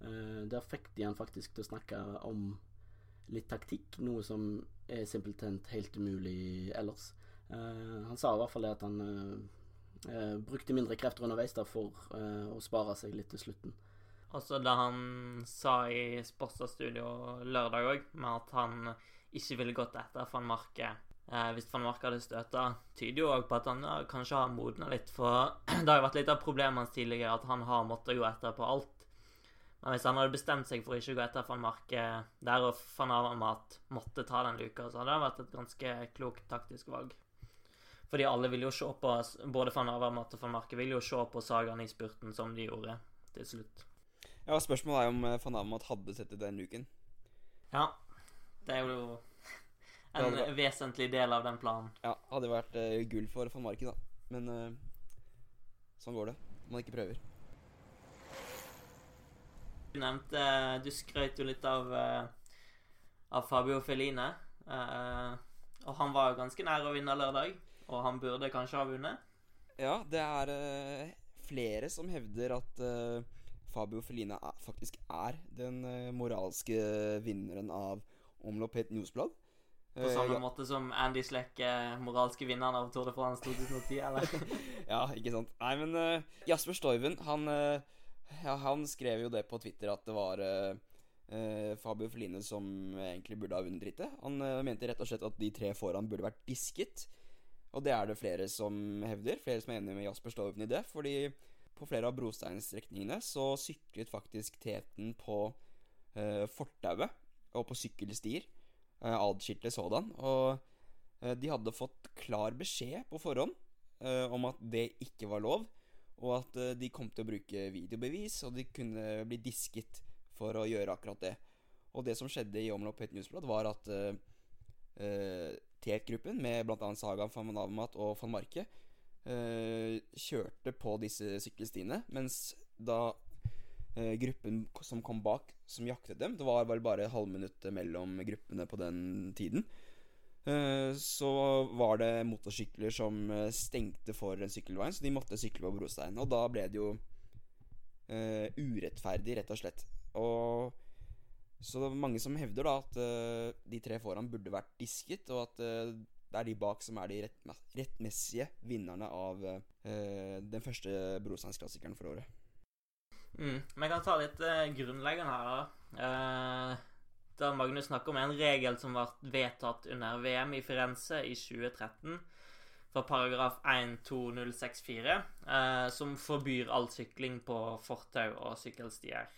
Eh, der fikk de han faktisk til å snakke om litt taktikk, noe som er simpelthen helt umulig ellers. Han sa i hvert fall det at han brukte mindre krefter underveis da, for å spare seg litt til slutten. Altså det han sa i Sporsa studio lørdag òg, med at han ikke ville gått etter van Marke eh, hvis van Marke hadde støta, tyder jo òg på at han ja, kanskje har modna litt. For det har jo vært litt av problemet hans tidligere at han har måttet gå etter på alt. Men hvis han hadde bestemt seg for ikke å gå etter van Marke der og van Avermat måtte ta den luka, så hadde det vært et ganske klokt taktisk valg. Fordi alle vil jo se på Både van Avermat og van Marke vil jo se på sagaen i spurten som de gjorde til slutt. Ja, Spørsmålet er om uh, van Avermat hadde sett det den luken. Ja. Det er jo en vært... vesentlig del av den planen. Ja, hadde vært uh, gull for van Marken, da. Men uh, sånn går det. Man ikke prøver. Du nevnte Du skrøt jo litt av, av Fabio Feline. og han var jo ganske nær å vinne lørdag. Og han burde kanskje ha vunnet? Ja, det er flere som hevder at Fabio Feline er, faktisk er den uh, moralske vinneren av Omlopp het newsblad. På samme uh, ja. måte som Andy Sleck er moralske vinneren av Tour de France 2010, eller? ja, ikke sant. Nei, men uh, Jasper Stoiven, han, ja, han skrev jo det på Twitter at det var Fabio Feline som egentlig burde ha vunnet rittet. Han mente rett og slett at de tre foran burde vært disket. Og det er det flere som hevder. Flere som er enig med Jasper Stoiven i det. Fordi på flere av brosteinstrekningene så syklet faktisk teten på eh, fortauet og på sykkelstier. Eh, adskilte sådan. Og eh, de hadde fått klar beskjed på forhånd eh, om at det ikke var lov. Og at de kom til å bruke videobevis, og de kunne bli disket for å gjøre akkurat det. Og det som skjedde i Omlopp Het Newsblad, var at eh, Tet-gruppen, med bl.a. Saga van Navmat og van Marke, eh, kjørte på disse sykkelstiene, mens da gruppen som kom bak, som jaktet dem Det var vel bare halvminuttet mellom gruppene på den tiden. Eh, så var det motorsykler som eh, stengte for en sykkelveien, så de måtte sykle på brosteinen. Og da ble det jo eh, urettferdig, rett og slett. Og så det er mange som hevder da at de tre foran burde vært disket, og at det er de bak som er de rettmessige vinnerne av den første brosteinsklassikeren for året. Mm. Kan ta litt uh, grunnleggende her, da. Uh, da Magnus snakker om en regel som ble vedtatt under VM i Firenze i 2013, fra paragraf 12064, uh, som forbyr all sykling på fortau og sykkelstier.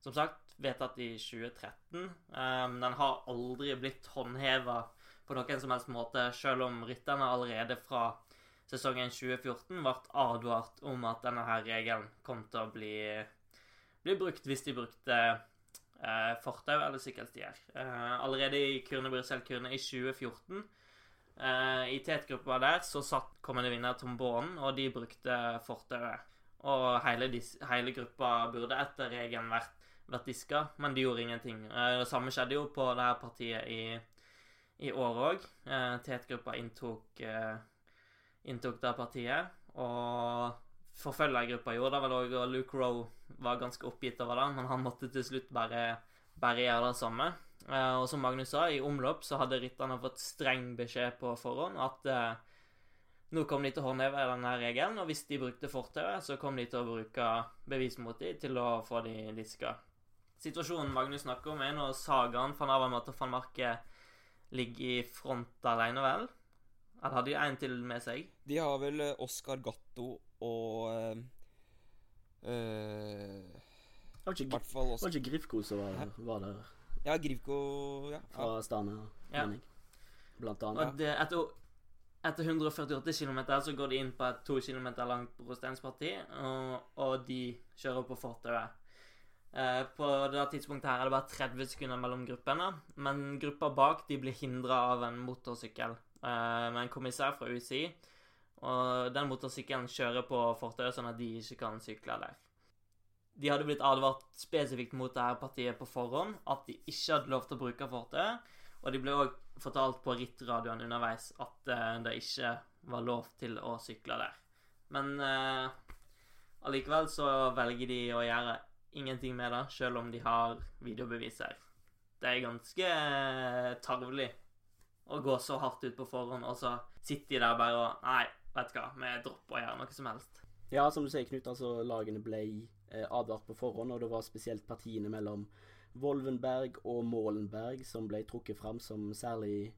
som sagt, vedtatt i 2013. den har aldri blitt håndheva på noen som helst måte, selv om rytterne allerede fra sesongen 2014 ble advart om at denne her regelen kom til å bli, bli brukt hvis de brukte eh, fortau eller sykkelstier. Eh, allerede i Kurne Brussel-Kurne i 2014 eh, I tetgruppa der så satt kommende vinner Tom Baanen, og de brukte fortauet. Og hele, hele, gruppa burde etter regelen vært, vært diska, men de gjorde ingenting. Eh, det samme skjedde jo på det her partiet i i år òg. Eh, Tetgruppa inntok, eh, inntok det partiet. Og forfølgergruppa gjorde. Det var òg og Luke Rowe var ganske oppgitt over det, men han måtte til slutt bare, bare gjøre det samme. Eh, og som Magnus sa, i omløp så hadde rytterne fått streng beskjed på forhånd at eh, nå kom de til å håndheve denne regelen, og hvis de brukte fortauet, så kom de til å bruke bevis mot dem til å få de diska. Situasjonen Magnus snakker om, er når Sagaen van Avermaet og van Marke ligger i front alene, vel? Eller hadde de en til med seg? De har vel eh, Oscar Gatto og eh, eh, Var ikke, hvert fall var Oscar ikke Grifko som var, var der Ja, Grifko ja, fra Stana, Ja. mener jeg. Blant Og annet. det, etter, etter 148 km så går de inn på et to km langt brosteinsparti, og, og de kjører på fortauet. Eh, på det tidspunktet her er det bare 30 sekunder mellom gruppene, men gruppa bak de blir hindra av en motorsykkel med en kommissær fra UCI. Og den motorsykkelen kjører på fortauet, sånn at de ikke kan sykle der. De hadde blitt advart spesifikt mot dette partiet på forhånd, at de ikke hadde lov til å bruke fortauet. Og de ble òg fortalt på rittradioen underveis at eh, det ikke var lov til å sykle der. Men eh, allikevel så velger de å gjøre ingenting med det, selv om de har videobeviser. Det er ganske eh, tarvelig å gå så hardt ut på forhånd, og så sitter de der bare og Nei, vet du hva, vi dropper å gjøre noe som helst. Ja, som du sier, Knut, altså lagene ble eh, advart på forhånd, og det var spesielt partiene mellom Wolvenberg og Målenberg som ble trukket fram som særlig,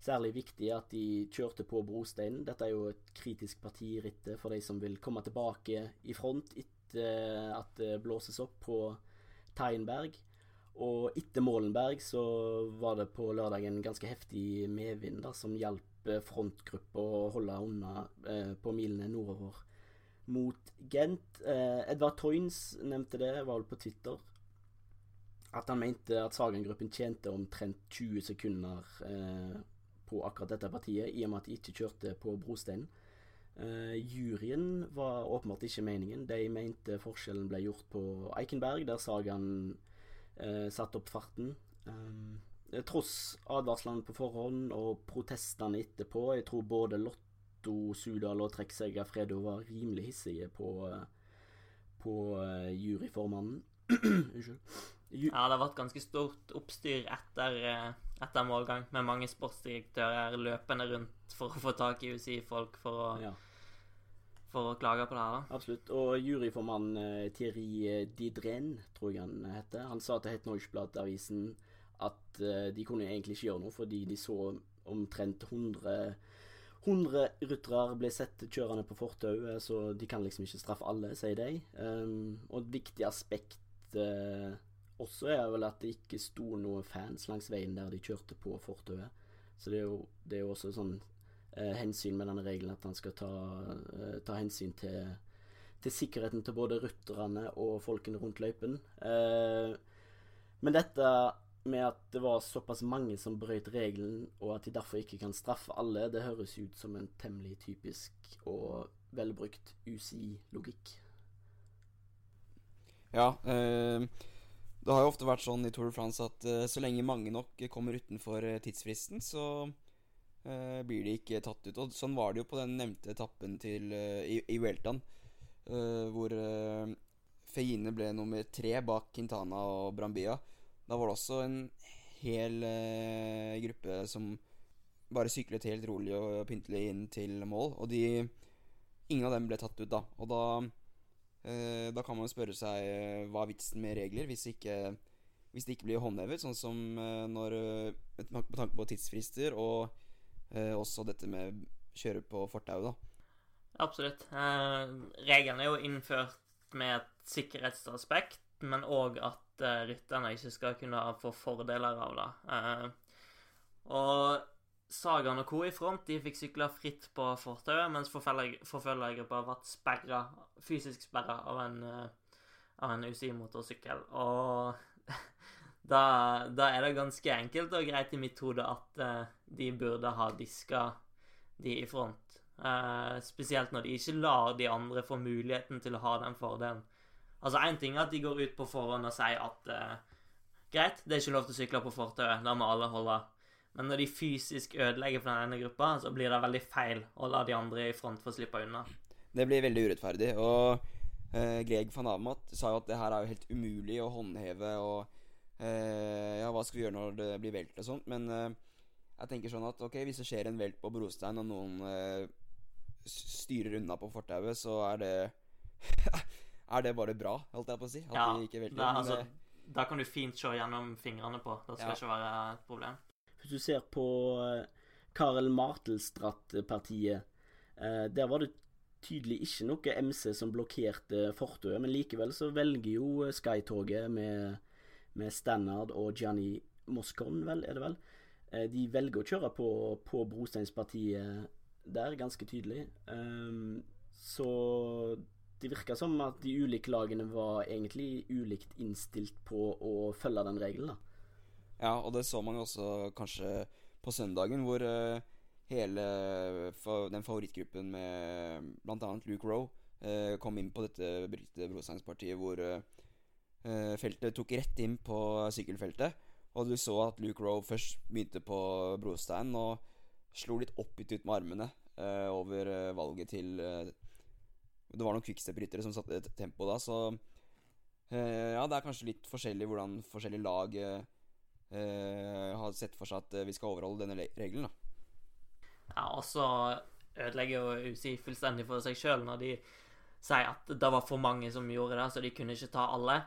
særlig viktig at de kjørte på brosteinen. Dette er jo et kritisk parti i rittet for de som vil komme tilbake i front etter at det blåses opp på Teinberg. Og etter Målenberg så var det på lørdagen ganske heftig medvind da, som hjalp eh, frontgruppa å holde unna eh, på milene nordover mot Gent. Eh, Edvard Toynes nevnte det, var vel på Twitter, at han mente at Sagen-gruppen tjente omtrent 20 sekunder eh, på akkurat dette partiet, i og med at de ikke kjørte på brosteinen. Uh, juryen var åpenbart ikke meningen. De mente forskjellen ble gjort på Eikenberg, der Sagan eh, satt opp farten. Um, tross advarslene på forhånd og protestene etterpå, jeg tror både Lotto, Sudal og Trekksegger Fredo var rimelig hissige på, eh, på eh, juryformannen. Ju Ja, det har vært ganske stort oppstyr etter, etter målgang, med mange sportsdirektører løpende rundt for å få tak i UCI-folk for, å- ja, for å klage på det her. da. absolutt. Og juryformann eh, Thierry eh, Didren, tror jeg han heter, han sa til Het Neuschblatt-avisen at eh, de kunne egentlig ikke gjøre noe, fordi de så omtrent 100 100 ryttere ble sett kjørende på fortauet, så de kan liksom ikke straffe alle, sier de. Um, og et viktig aspekt uh, også er vel at det ikke sto noen fans langs veien der de kjørte på fortauet. Så det er jo, det er jo også sånn hensyn med denne regelen at han skal ta, eh, ta hensyn til, til sikkerheten til både rutterne og folkene rundt løypen. Eh, men dette med at det var såpass mange som brøt regelen, og at de derfor ikke kan straffe alle, det høres ut som en temmelig typisk og velbrukt UCI-logikk. Ja, eh, det har jo ofte vært sånn i Tour de France at eh, så lenge mange nok kommer utenfor eh, tidsfristen, så eh, blir de ikke tatt ut. Og sånn var det jo på den nevnte etappen til, uh, i, i Vueltaen, eh, hvor uh, Feine ble nummer tre bak Quintana og Brambia. Da var det også en hel gruppe som bare syklet helt rolig og pyntelig inn til mål, og de Ingen av dem ble tatt ut, da. Og da da kan man spørre seg hva er vitsen med regler hvis, ikke, hvis det ikke blir håndhevet, sånn som når Med tanke på- tidsfrister og også dette med kjøre på fortau, da. Absolutt. Eh, regelen er jo innført med et sikkerhetsaspekt, men òg at eh, rytterne ikke skal kunne få fordeler av det. Eh, og Sagan og co. i front de fikk sykle fritt på fortauet, mens forfølger- forfølgergruppa ble sperra, fysisk sperra av en, eh, av en UCI-motorsykkel. Og da, da er det ganske enkelt og greit i mitt hode at uh, de burde ha diska de i front. Uh, spesielt når de ikke lar de andre få muligheten til å ha den fordelen. Altså Én ting er at de går ut på forhånd og sier at uh, greit, det er ikke lov til å sykle på fortauet, da må alle holde. Men når de fysisk ødelegger for den ene gruppa, så blir det veldig feil å la de andre i front få slippe unna. Det blir veldig urettferdig. Og Greg van Amat sa jo at det her er jo helt umulig å håndheve, og ja, hva skal vi gjøre når det blir velt og sånt? Men eh, jeg tenker sånn at ok, hvis det skjer en velt på brostein, og noen eh, styrer unna på fortauet, så er det Er det bare bra, holdt jeg på å si? At Ja, de ikke velter. det Men, altså, eh, da kan du fint se gjennom fingrene på. Det skal Ja. ikke være et problem. Hvis du ser på eh, Karel Martelstratt-partiet, eh, der var det tydelig ikke noe MC som blokkerte fortauet, men likevel så velger jo eh, Skytoget med, med Stannard og Gianni Moscon, vel, er det vel, eh, de velger å kjøre på, på Brosteinspartiet der, ganske tydelig. Um, så det virka som at de ulike lagene var egentlig ulikt innstilt på å følge den regelen, da. Ja, og det så man jo også kanskje på søndagen, hvor eh, hele den favorittgruppen med bl.a. Luke Rowe eh, kom inn på dette brosteinspartiet, hvor feltet tok rett inn på sykkelfeltet. Og du så at Luke Rowe først begynte på brosteinen og slo litt oppgitt ut med armene eh, over eh, valget til eh, Det var noen quickstep-ryttere som satte et tempo da, så eh, Ja, det er kanskje litt forskjellig hvordan forskjellige lag eh, eh, har sett for seg at eh, vi skal overholde denne le- regelen. da. Ja, og så ødelegger jo UCI fullstendig for seg sjøl når de sier at det var for mange som gjorde det, så de kunne ikke ta alle.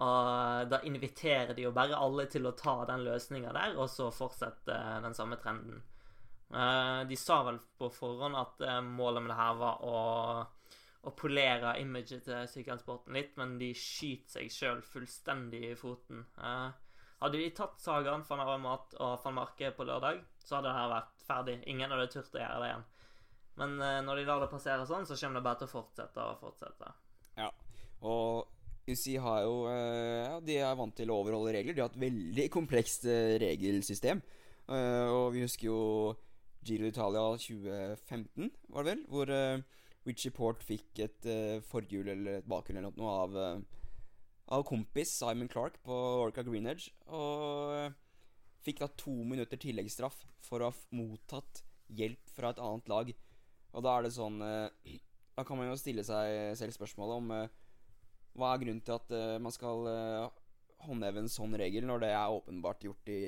Og da inviterer de jo bare alle til å ta den løsninga der, og så fortsette den samme trenden. Eh, De sa vel på forhånd at eh, målet med det her var å, å polere imaget til sykkelsporten litt, men de skyter seg sjøl fullstendig i foten. Eh, Hadde de tatt Sagan, van Avermaet og van Marke på lørdag, så hadde det her vært ferdig. Ingen hadde turt å gjøre det igjen. Men eh, når de lar det passere sånn, så kommer det bare til å fortsette og fortsette. Ja. Og UCI har jo eh, Ja, de er vant til å overholde regler. De har et veldig komplekst eh, regelsystem. Eh, og vi husker jo Giro d'Italia 2015, var det vel? Hvor Richie Port fikk et forhjul eller et bakhjul eller noe av, av kompis Simon Clark på Orca Greenedge. Og fikk da to minutter tilleggsstraff for å ha mottatt hjelp fra et annet lag. Og da er det sånn Da kan man jo stille seg selv spørsmålet om hva er grunnen til at uh, man skal uh, håndheve en sånn regel, når det er åpenbart gjort i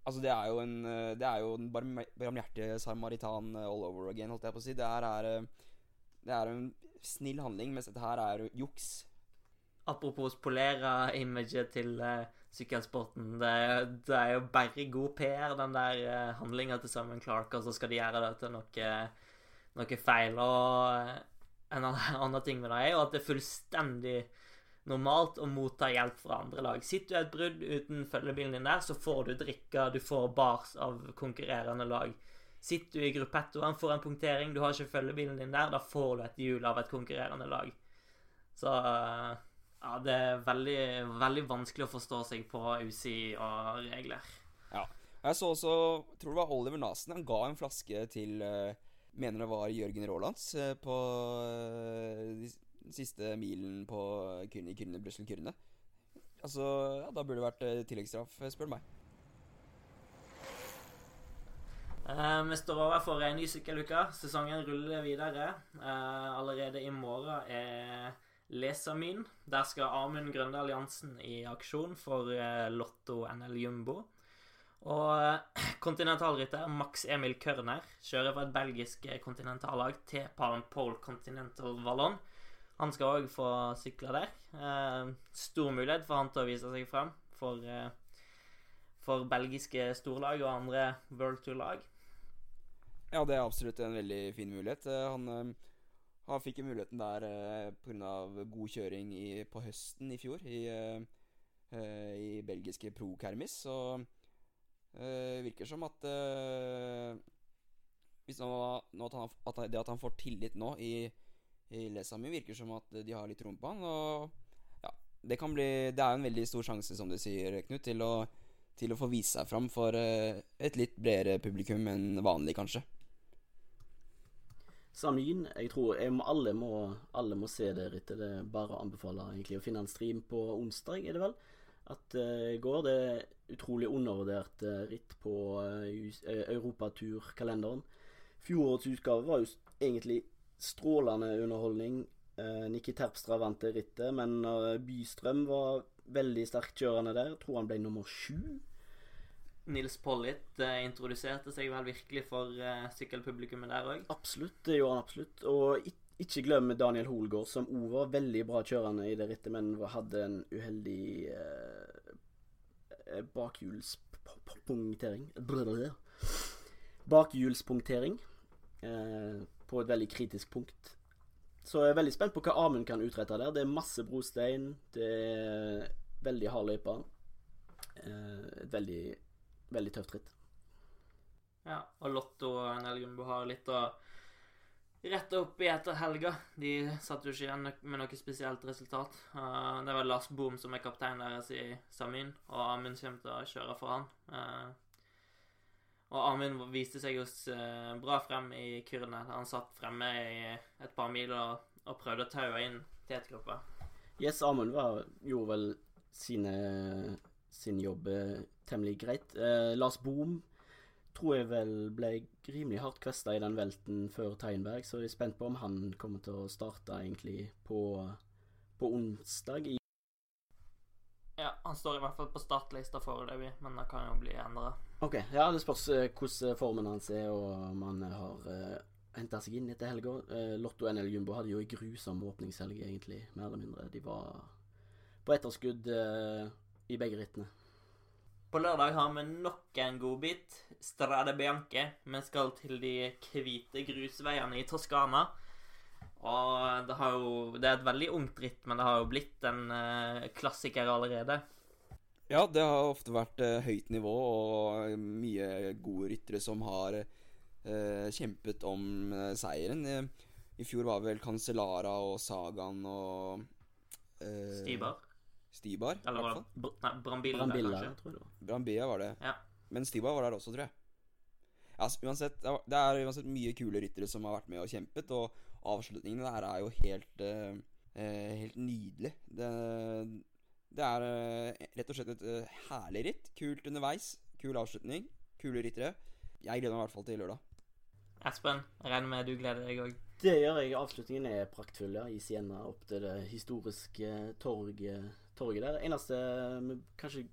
Altså, det er jo en eh, Det er jo en barmhjertige samaritan all over again, holdt jeg på å si. Det her er Det er en snill handling, mens dette her er juks. Apropos polere imaget til uh, sykkelsporten. Det, det er jo bare god PR, den der uh, handlinga til Simon Clark, og så skal de gjøre det til noe, noe feil. Og en annen ting med det er jo at det er fullstendig normalt å motta hjelp fra andre lag. Sitter du i et brudd uten følgebilen din der, så får du drikke, du får bars av konkurrerende lag. Sitter du i gruppettoen, får en punktering, du har ikke følgebilen din der, da får du et hjul av et konkurrerende lag. Så eh, ja, det er veldig, veldig vanskelig å forstå seg på UCI og regler. Ja. Jeg så også Tror det var Oliver Nasen. Han ga en flaske til eh, Mener det var Jørgen Rolands eh, på eh, de siste milen på Kyrne, Kyrne, Brussel-Kyrne. Altså, ja, da burde det vært eh, tilleggsstraff, spør du meg. Vi står overfor en ny sykkeluke. Sesongen ruller videre. Allerede i morgen er Lesamin. Der skal Amund Grøndal Jansen i aksjon for Lotto NL Jumbo. Og eh, kontinentalrytter Max Emil Kørner kjører for et belgisk eh, kontinentallag til Palm Pole Continental Wallon. Han skal òg få sykle der. Eh, stor mulighet for han til å vise seg fram for, eh, for belgiske storlag og andre World Tour-lag. Ja, det er absolutt en veldig fin mulighet. Eh, Han, han fikk muligheten der eh, pga. god kjøring i, på høsten i fjor i, i belgiske Pro Kermis. Så eh, virker som at uh, nå, nå at, han, at Det at han får tillit nå i, i Lesami, virker som at de har litt rom på han. Og ja, det kan bli Det er en veldig stor sjanse, som du sier, Knut, til å, til å få vise seg fram for uh, et litt bredere publikum enn vanlig, kanskje. Samin, jeg tror jeg må, alle, må, alle må se det rittet. Det er bare å anbefale egentlig å finne en stream på onsdag, er det vel? At uh, går det utrolig undervurdert uh, ritt på uh, Europaturkalenderen. Fjorårets utgave var jo egentlig strålende underholdning. Uh, Nikki Terpstra vant det rittet, men Bystrøm var veldig sterkt kjørende der. Jeg tror han ble nummer sju. Nils Pollitt introduserte seg vel virkelig for sykkelpublikummet der òg. Absolutt, det gjorde han absolutt. Og ikke glem Daniel Holgaard, som òg var veldig bra kjørende i det rittet, men hadde en uheldig bakhjulspunktering Bakhjulspunktering på et veldig kritisk punkt. Så jeg er veldig spent på hva Amund kan utrette der. Det er masse brostein. Det er veldig hard løype. Eh, et veldig, veldig tøft ritt. Ja, og Lotto og Nelgunbo har litt å rette opp i etter helga. De satt jo ikke igjen med noe spesielt resultat. Uh, det var Lars Boom som er kaptein deres i Samin, og Amund kommer til å kjøre for han. Uh, og Amund viste seg jo uh, bra frem i kurene. Han satt fremme i et par mil og, og prøvde å taue inn tetgruppa. Yes, Amund gjorde vel sine, sin jobb temmelig greit. Lars Boom tror jeg vel ble rimelig hardt kvesta i den velten før Teinberg, så jeg er spent på om han kommer til å starte egentlig på, på onsdag. ja, han står i hvert fall på startlista foreløpig, men det kan jo bli endra. Ok, ja, det spørs uh, hvordan formen hans er, og om han har uh, eh, henta seg inn etter helga. Uh, Lotto NL Jumbo hadde jo en grusom åpningshelg, egentlig, mer eller mindre. De var på etterskudd uh, i begge rittene. På lørdag har vi nok en godbit. Strade Bianche. Vi skal til de hvite grusveiene i Toskana. Og det, har jo, det er et veldig ungt ritt, men det har jo blitt en uh, klassiker allerede. Ja, det har ofte vært uh, høyt nivå og mye gode ryttere som har uh, kjempet om seieren. I fjor var vel Cancellara og Sagaen og Stibar. Stibar, i hvert fall. Nei, Brambilla, Brambilla kanskje. tror jeg det var. Brambilla var det. Ja. Men Stibar var der også, tror jeg. Altså, uansett, det er uansett mye kule ryttere som har vært med og kjempet, og avslutningene der er jo helt uh, Helt nydelig. Det, det er uh, rett og slett et uh, herlig ritt. Kult underveis. Kul avslutning. Kule ryttere. Jeg gleder meg i hvert fall til lørdag. Espen, jeg regner med du gleder deg òg? Det gjør jeg. Avslutningen er praktfull ja, i Siena opp til det historiske torget torget der. Eneste vi kanskje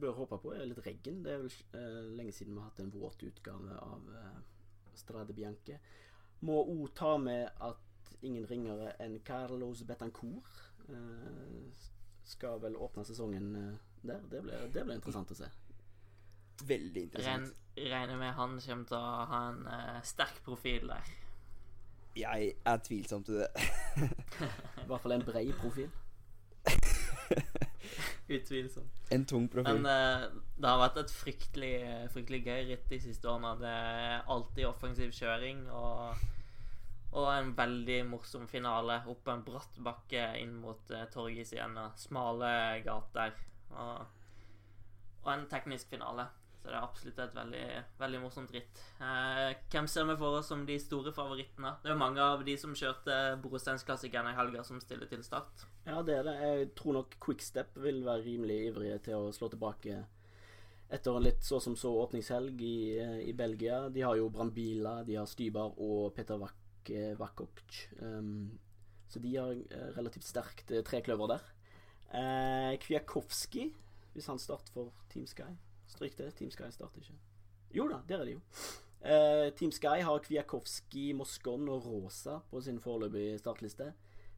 bør håpe på, er litt regn. Det er vel uh, lenge siden vi har hatt en våt utgave av uh, Strade Bianche. Må òg ta med at ingen ringere enn Carlos Betancourt uh, skal vel åpne sesongen der. Det blir, det blir, interessant å se. Veldig interessant. Regn, regner med han kommer til å ha en sterk profil der. Jeg er tvilsom til det. I hvert fall en brei profil. Utvilsomt. En tung profil. Men uh, det har vært et fryktelig, fryktelig gøy ritt de siste årene. Det er alltid offensiv kjøring og, og en veldig morsom finale opp en bratt bakke inn mot uh, torget i Siena. Smale gater. Og, og en teknisk finale. Så det er absolutt et veldig, veldig morsomt ritt. Eh, hvem ser vi for oss som de store favorittene? Det er jo mange av de som kjørte Brosteinsklassikerne i helga, som stiller til start. Ja, det er det. Jeg tror nok Quickstep vil være rimelig ivrige til å slå tilbake etter en litt så som så åpningshelg i, i Belgia. De har jo Brambila, de har Stybar og Peter Vakokc. Um, så de har eh, relativt sterkt eh, trekløver der. Eh, Kwiakowski, hvis han starter for Team Sky. Stryk det. Team Sky starter ikke. Jo da, der er de jo. Uh, Team Sky har Kwiakowski, Moskon og Rosa på sin foreløpige startliste.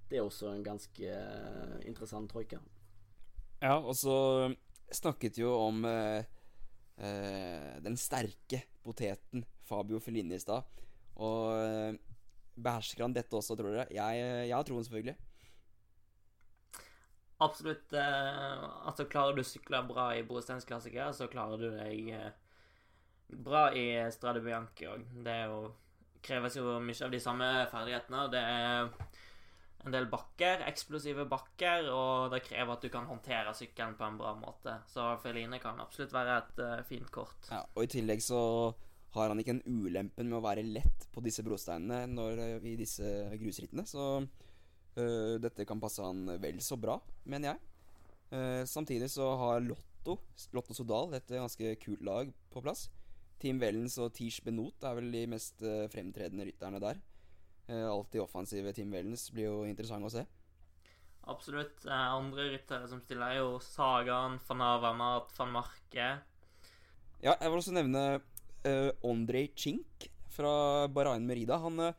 Det er også en ganske uh, interessant troika. Ja, og så snakket jo om uh, den sterke poteten Fabio Fellini i stad. Og behersker han dette også, tror dere? Jeg, jeg har troen, selvfølgelig. Absolutt. altså, klarer du å sykle bra i brosteinsklassiker, så klarer du deg bra i Strade Bianchi òg. Det jo kreves jo mye av de samme ferdighetene. Det er en del bakker, eksplosive bakker, og det krever at du kan håndtere sykkelen på en bra måte. Så Feline kan absolutt være et uh, fint kort. Ja, og i tillegg så har han ikke en ulempen med å være lett på disse brosteinene når, uh, i disse grusrittene, så uh, dette kan passe han vel så bra, mener jeg. samtidig så har Lotto, Lotto Sodal, et ganske kult lag på plass. Team Wellens og Tish Benot er vel de mest fremtredende rytterne der. alltid offensive Team Wellens blir jo interessant å se. Absolutt. Andre ryttere som stiller, er jo Sagan, van Avermaet, van Marke. Ja, jeg vil også nevne uh, Ondrej Chink fra Bahrain Merida. Han uh,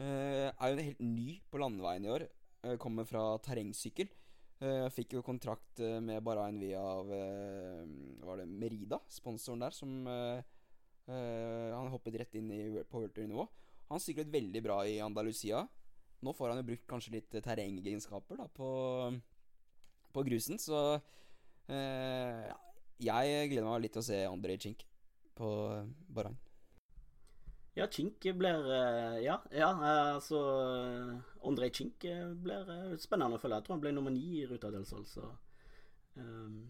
er jo helt ny på landeveien i år. Uh, kommer fra terrengsykkel. fikk jo kontrakt med Bahrain via Var det Merida, sponsoren der, som Han hoppet rett inn i, på worldtour-nivå. Han syklet veldig bra i Andalusia. Nå får han jo brukt kanskje litt terrengegenskaper på, på grusen, så ja, jeg gleder meg litt til å se Andrej Chink på Bahrain. Ja, Chink blir eh, Ja, ja altså Andrej Chink blir eh, spennende å følge. Jeg tror han ble nummer ni i Ruta del Sol, så um,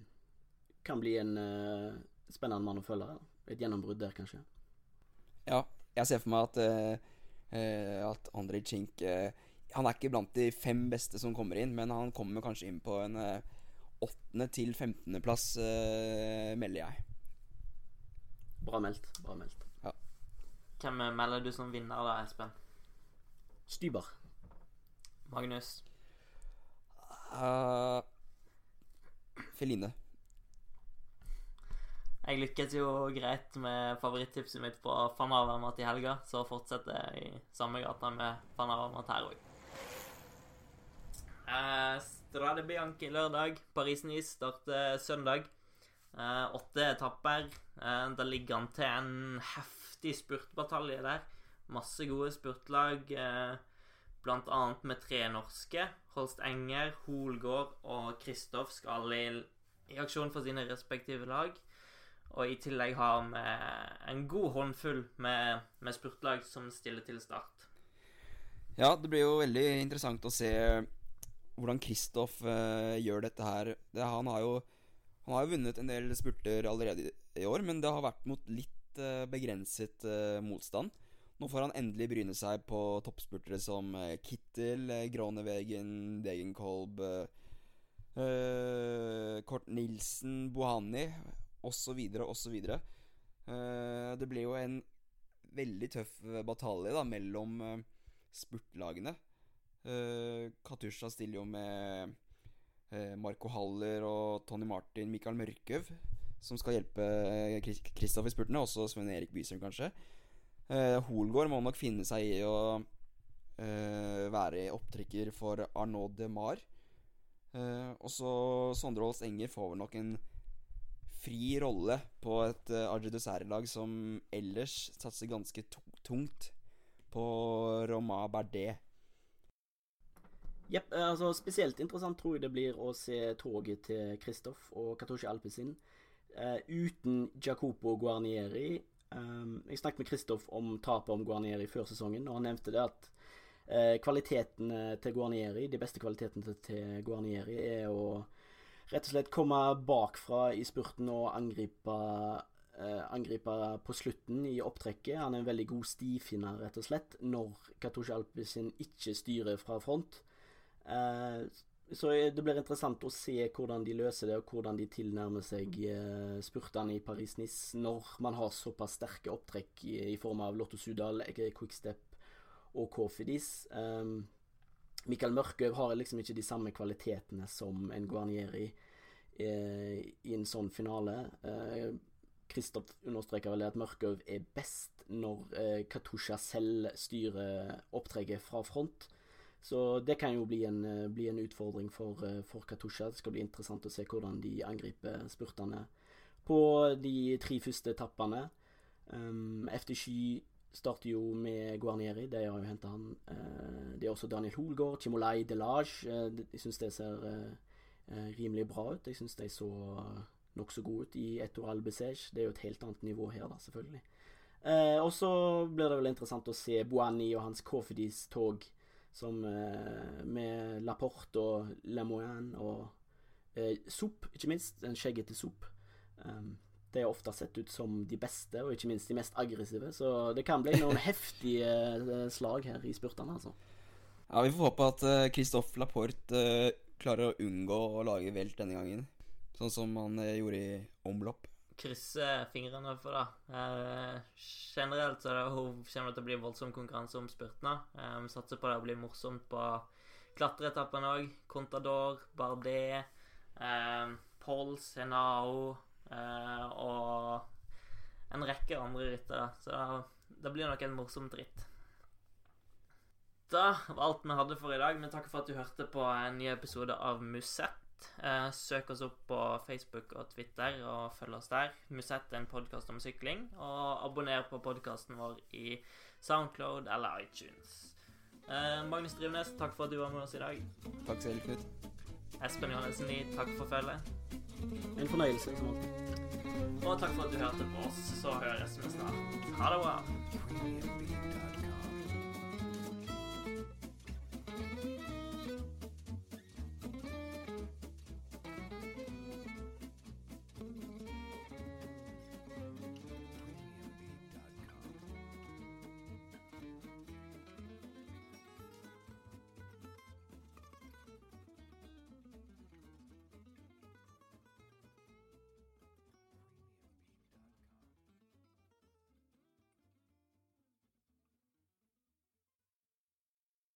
kan bli en uh, spennende mann å følge. Et gjennombrudd der, kanskje. Ja, jeg ser for meg at, uh, at Andrej Chink uh, Han er ikke blant de fem beste som kommer inn, men han kommer kanskje inn på en åttende- til femtendeplass, uh, melder jeg. Bra meldt. Bra meldt. Hvem melder du som vinner da, Espen? Styber. Magnus? Uh, Feline. Jeg lykkes jo greit med favorittipset mitt på van Avermaet i helga, så fortsetter jeg i samme gata med van Avermaet her òg. Eh, Strade Bianchi lørdag. Paris-Nice starter søndag. Eh, åtte etapper. Eh, det ligger han til en heftig spurtbatalje der. Masse gode spurtlag, eh, blant annet med tre norske. Holst Enger, Holgård og Kristoff skal i, i aksjon for sine respektive lag. Og i tillegg har vi en god håndfull med, med spurtlag som stiller til start. Ja, det blir jo veldig interessant å se hvordan Kristoff uh, gjør dette her. Det, han, har jo, han har jo vunnet en del spurter allerede i, år, men det har vært mot litt uh, begrenset uh, motstand. Nå får han endelig bryne seg på toppspurtere som Kittel, Gronevegen, Degenkolb, Kort Nilsen, Bohani osv. osv. Uh, det blir jo en veldig tøff batalje da mellom spurtlagene. Uh, Katusha stiller jo med uh, Marco Haller og Tony Martin, Mikael Mørkøv, som skal hjelpe Kristoff i spurtene. Også Sven Erik Bysund, kanskje. Uh, Holgård må nok finne seg i å være opptrekker for Arnaud de Mar. og så Sondre Holst Enger får vel nok en fri rolle på et Arge Dessert-lag som ellers satser ganske tungt på Roma Berdet. Jepp. Altså, spesielt interessant tror jeg det blir å se toget til Kristoff og Katoshi Alpezin uh, uten Jacopo Guarnieri. Um, jeg snakket med Kristoff om tapet om Guarnieri før sesongen, og han nevnte det at uh, kvalitetene til Guarnieri, de beste kvalitetene til, Guarnieri, er å rett og slett komme bakfra i spurten og angripe, uh, angripe på slutten i opptrekket. Han er en veldig god stifinner, rett og slett, når Katusha Alpesin ikke styrer fra front. Uh, så det blir interessant å se hvordan de løser det, og hvordan de tilnærmer seg uh, spurtene i Paris-Nice når man har såpass sterke opptrekk i, form av Lotto Sudal, Quickstep og Kofidis. Um, Mikael Mørkøv har liksom ikke de samme kvalitetene som en Guarnieri eh, i en sånn finale. Kristoff eh, understreker vel at Mørkøv er best når eh, Katusha selv styrer opptrekket fra front. Så det kan jo bli en, bli en utfordring for, for Katusha. Det skal bli interessant å se hvordan de angriper spurtene på de tre første etappene. Um, FD7 starter jo med Guarnieri, de har jo henta han. Uh, det er også Daniel Holgaard, Chimolai Delage. Uh, jeg syns det ser uh, rimelig bra ut. Jeg syns de så nokså gode ut i Etor Besege. Det er jo et helt annet nivå her, da, selvfølgelig. og så blir det vel interessant å se Boani og hans Kofidis tog som med Laporte og Lemoine og sopp, ikke minst. En skjeggete Sopp. Um, det er ofte sett ut som de beste, og ikke minst de mest aggressive. Så det kan bli noen heftige slag her i spurtene, altså. Ja, vi får håpe at Christophe Laporte uh, klarer å unngå å lage velt denne gangen. Sånn som han gjorde i omlopp. Krysser fingrene for, da. Eh, generelt så er det, hun kommer til å bli voldsom konkurranse om spurtene. Eh, vi satser på det å bli morsomt på klatreetappen òg. Contador, Bardet, eh, Pols, Henao eh, og en rekke andre ryttere. Så det blir nok en morsom ritt. Det var alt vi hadde for i dag. men takk for at du hørte på en ny episode av Musett. Eh, søk oss opp på Facebook og Twitter og følg oss der. Musett er en podkast om sykling. Og abonner på podkasten vår i Soundcloud eller iTunes. Eh, Magnus Drivnes, takk for at du var med oss i dag. Takk selv, Knut. Espen Johannessen Lie, takk for følget. En fornøyelse, som alltid. Og takk for at du hørte på oss. Så høres vi snart. Ha det bra.